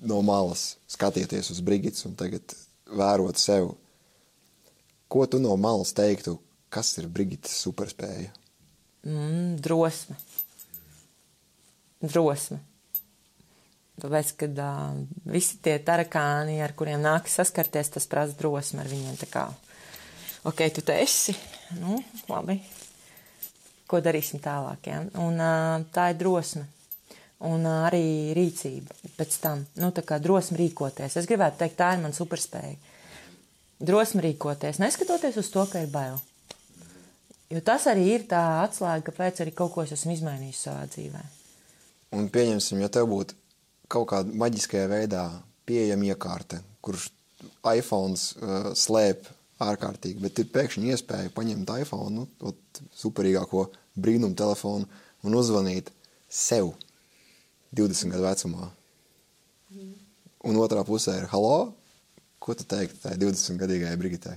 no malas, skatieties uz Brigitas un tagad vērot sevi, Ko tu no malas teiktu, kas ir Brigitas superspēja? Mm, drosme. Drosme. Tāpēc, kad uh, visi tie tarakāni, ar kuriem nākas saskarties, tas prasa drosmi ar viņiem. Tā kā, ok, tu te esi, nu, labi, ko darīsim tālāk, ja? Un uh, tā ir drosme. Un uh, arī rīcība pēc tam, nu, tā kā drosme rīkoties. Es gribētu teikt, tā ir man superspēja drosmi rīkoties, neskatoties uz to, ka ir bail. Jo tas arī ir tā atslēga, kāpēc arī kaut ko es esmu izmainījis savā dzīvē. Un pieņemsim, ja tev būtu kaut kāda maģiskajā veidā pieejama iekārta, kurš iPhone uh, slēp ārkārtīgi, bet ir pēkšņi iespēja paņemt iPhone, nu, to superīgāko brīnumu telefonu un uzvanīt sev 20 gadu vecumā. Mm. Un otrā pusē ir halo, Ko tu teiktu tai 20-gadīgajai Brigitai?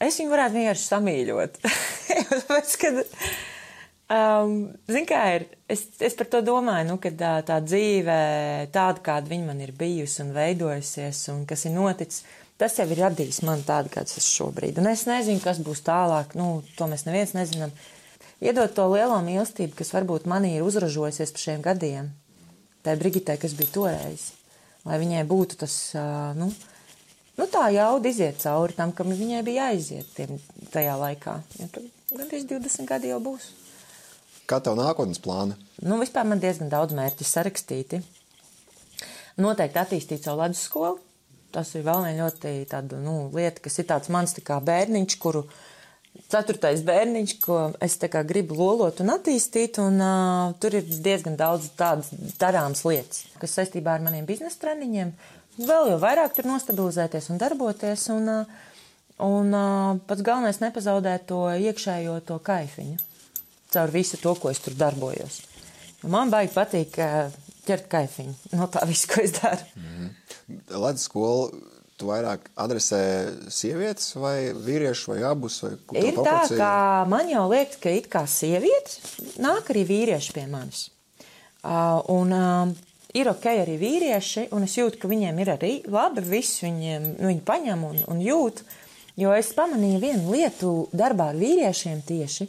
Es viņu varētu vienkārši samīļot. Tāpēc, kad, um, zin kā ir, es, es par to domāju, nu, kad tā, tā dzīve tāda, kāda viņa man ir bijusi un veidojusies un kas ir noticis, tas jau ir radījis man tādu, kāds es šobrīd. Un es nezinu, kas būs tālāk, nu, to mēs neviens nezinām. Iedot to lielo mīlestību, kas varbūt manī ir uzražojusies pa šiem gadiem, tai Brigitai, kas bija toreiz, lai viņai būtu tas, uh, nu, Nu, tā jauda iziet cauri tam, kam viņai bija jāiziet tiem, tajā laikā. Ja gandrīz 20 gadi jau būs. Kā tev nākotnes plāni? Nu, vispār man diezgan daudz mērķu sarakstīti. Noteikti attīstīt savu ledus skolu. Tas ir vēl viena ļoti tāda, nu, lieta, kas ir tāds mans tā kā bērniņš, kuru ceturtais bērniņš, ko es gribu lolot un attīstīt, un uh, tur ir diezgan daudz tādas darāmas lietas, kas saistībā ar maniem biznesa treniņiem, vēl jau vairāk tur nostabilizēties un darboties. Un, un pats galvenais nepazaudēt to iekšējo to kaifiņu caur visu to, ko es tur darbojos. Man baigi patīk ķert kaifiņu no tā visu, ko es daru. Mm -hmm. Ledus skola tu vairāk adresē sievietes vai vīriešus vai abus? Vai ir tā, ka man jau liekas, ka it kā sievietes nāk arī vīrieši pie manis. Uh, un uh, ir ok arī vīrieši, un es jūtu, ka viņiem ir arī labi, viss viņiem, nu, viņi paņem un, un jūt. Jo es pamanīju vienu lietu darbā ar vīriešiem tieši,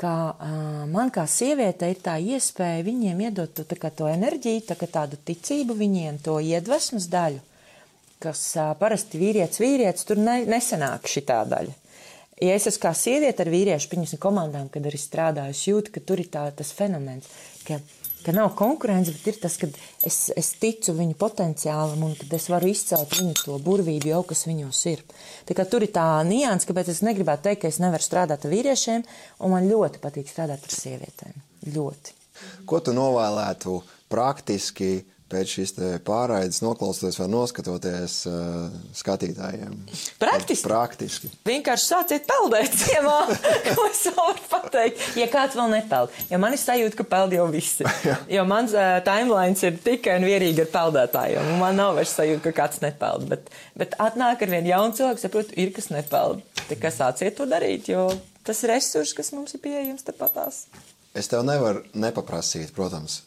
ka uh, man kā sieviete ir tā iespēja viņiem iedot to, tā to enerģiju, tā tādu ticību viņiem, to iedvesmas daļu, kas uh, parasti vīrietis, vīrietis tur ne, nesenāk šitā daļa. ja es esmu kā sieviete ar vīriešu, piņas komandām, kad arī strādāju, es jūtu, ka tur ir tā, tas fenomens, ka, ka nav konkurence, bet ir tas, ka es, es ticu viņu potenciālam un kad es varu izcelt viņu to burvību jau, kas viņos ir. Tā kā tur ir tā nianses, kāpēc es negribētu teikt, ka es nevaru strādāt ar vīriešiem, un man ļoti patīk strādāt ar sievietēm. Ļoti. Ko tu novēlētu praktiski pēc šīs pārraides noklausoties vai noskatoties uh, skatītājiem? Praktiski. Praktiski. Vienkārši sāciet peldēt ciemā, ko es varu pateikt. Ja kāds vēl nepeld, jo man ir sajūta, ka peld jau visi. jo mans uh, timelines ir tikai un vienīgi ar peldētājiem. Man nav vairs sajūta, ka kāds nepeld. Bet, bet atnāk ar vienu jaunu cilvēku, saprotu, ir kas nepeld. Tikai sāciet to darīt, jo tas ir resurs, kas mums ir pieejams tepatās. Es tev nevaru nepaprasīt, protams,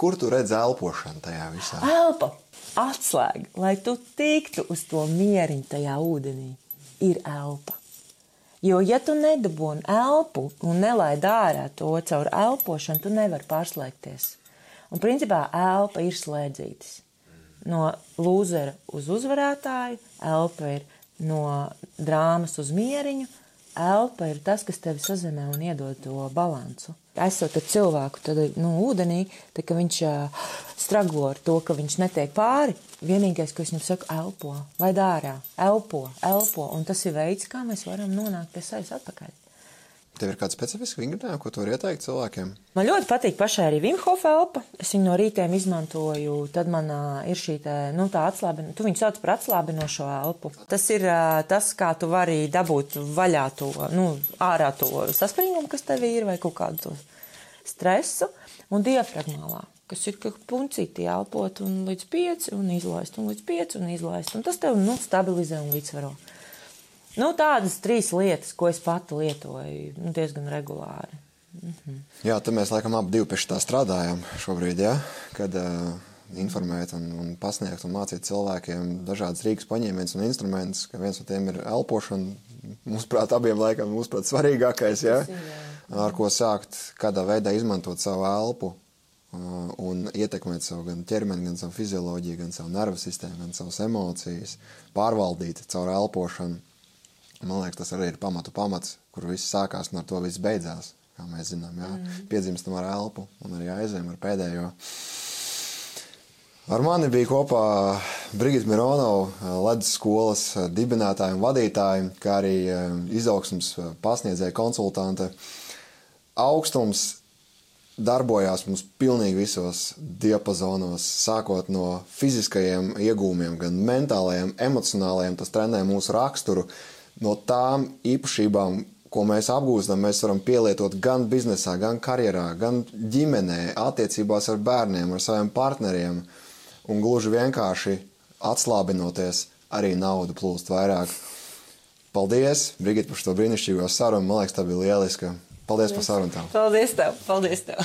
Kur tu redzi elpošanu tajā visā? Elpa, atslēga, lai tu tiktu uz to mieriņu tajā ūdenī, ir elpa. Jo, ja tu nedabūni elpu un nelaid ārā to caur elpošanu, tu nevari pārslēgties. Un principā elpa ir slēdzītis. No lūzera uz uzvarētāju, elpa ir no drāmas uz mieriņu, elpa ir tas, kas tevi sazemē un iedod to balansu esot ar cilvēku tad, nu, ūdenī, tad, ka viņš uh, straglo ar to, ka viņš netiek pāri. Vienīgais, ko es viņam saku, elpo, vai dārā, elpo, elpo, un tas ir veids, kā mēs varam nonākt pie sevis atpakaļ. Tev ir kāds specifisks vingrinājums, ko tu vari ieteikt cilvēkiem? Man ļoti patīk pašai arī Vimhofa elpa. Es viņu no rītiem izmantoju. Tad man uh, ir šī tā, nu, tā atslābinoša, tu viņu sauc par atslābinošo elpu. Tas ir uh, tas, kā tu vari dabūt vaļā to, nu, ārā to saspringumu, kas tev ir, vai kaut kādu stresu, un diafragmālā kas ir kā puncīti elpot un līdz 5 un izlaist, un līdz 5 un izlaist. Un tas tev nu, stabilizē un līdzsvaro. Nu, tādas trīs lietas, ko es pati lietoju nu, diezgan regulāri. Mhm. Jā, tad mēs laikam abi pie tā strādājam šobrīd, ja? kad uh, informēt un, un pasniegt un mācīt cilvēkiem dažādas rīks paņēmienus un instrumentus, ka viens no tiem ir elpošana. Mūsuprāt, abiem laikam mūsuprāt svarīgākais, ja? ar ko sākt, kādā veidā izmantot savu elpu un ietekmēt savu gan ķermeni, gan savu fizioloģiju, gan savu nervu sistēmu, gan savas emocijas, pārvaldīt caur elpošanu. Man liekas, tas arī ir pamatu pamats, kur viss sākās un ar to viss beidzās. Kā mēs zinām, jā, mm. piedzimstam ar elpu un arī aizējām ar pēdējo. Ar mani bija kopā Brigita Mironova, Latvijas skolas dibinātāja un vadītāja, kā arī eh, izaugsmas pasniedzēja konsultante. Augstums darbojās mums pilnīgi visos diapazonos, sākot no fiziskajiem iegūmiem, gan mentālajiem, emocionālajiem. Tas trenē mūsu raksturu, no tām īpašībām, ko mēs apgūstam, mēs varam pielietot gan biznesā, gan karjerā, gan ģimenē, attiecībās ar bērniem, ar saviem partneriem. Un gluži vienkārši atslābinoties, arī nauda plūst vairāk. Paldies, Brigita, par šo brīnišķīgo sarunu. Man liekas, tā bija lieliska. Paldies par sarunu. Paldies tev! Paldies tev.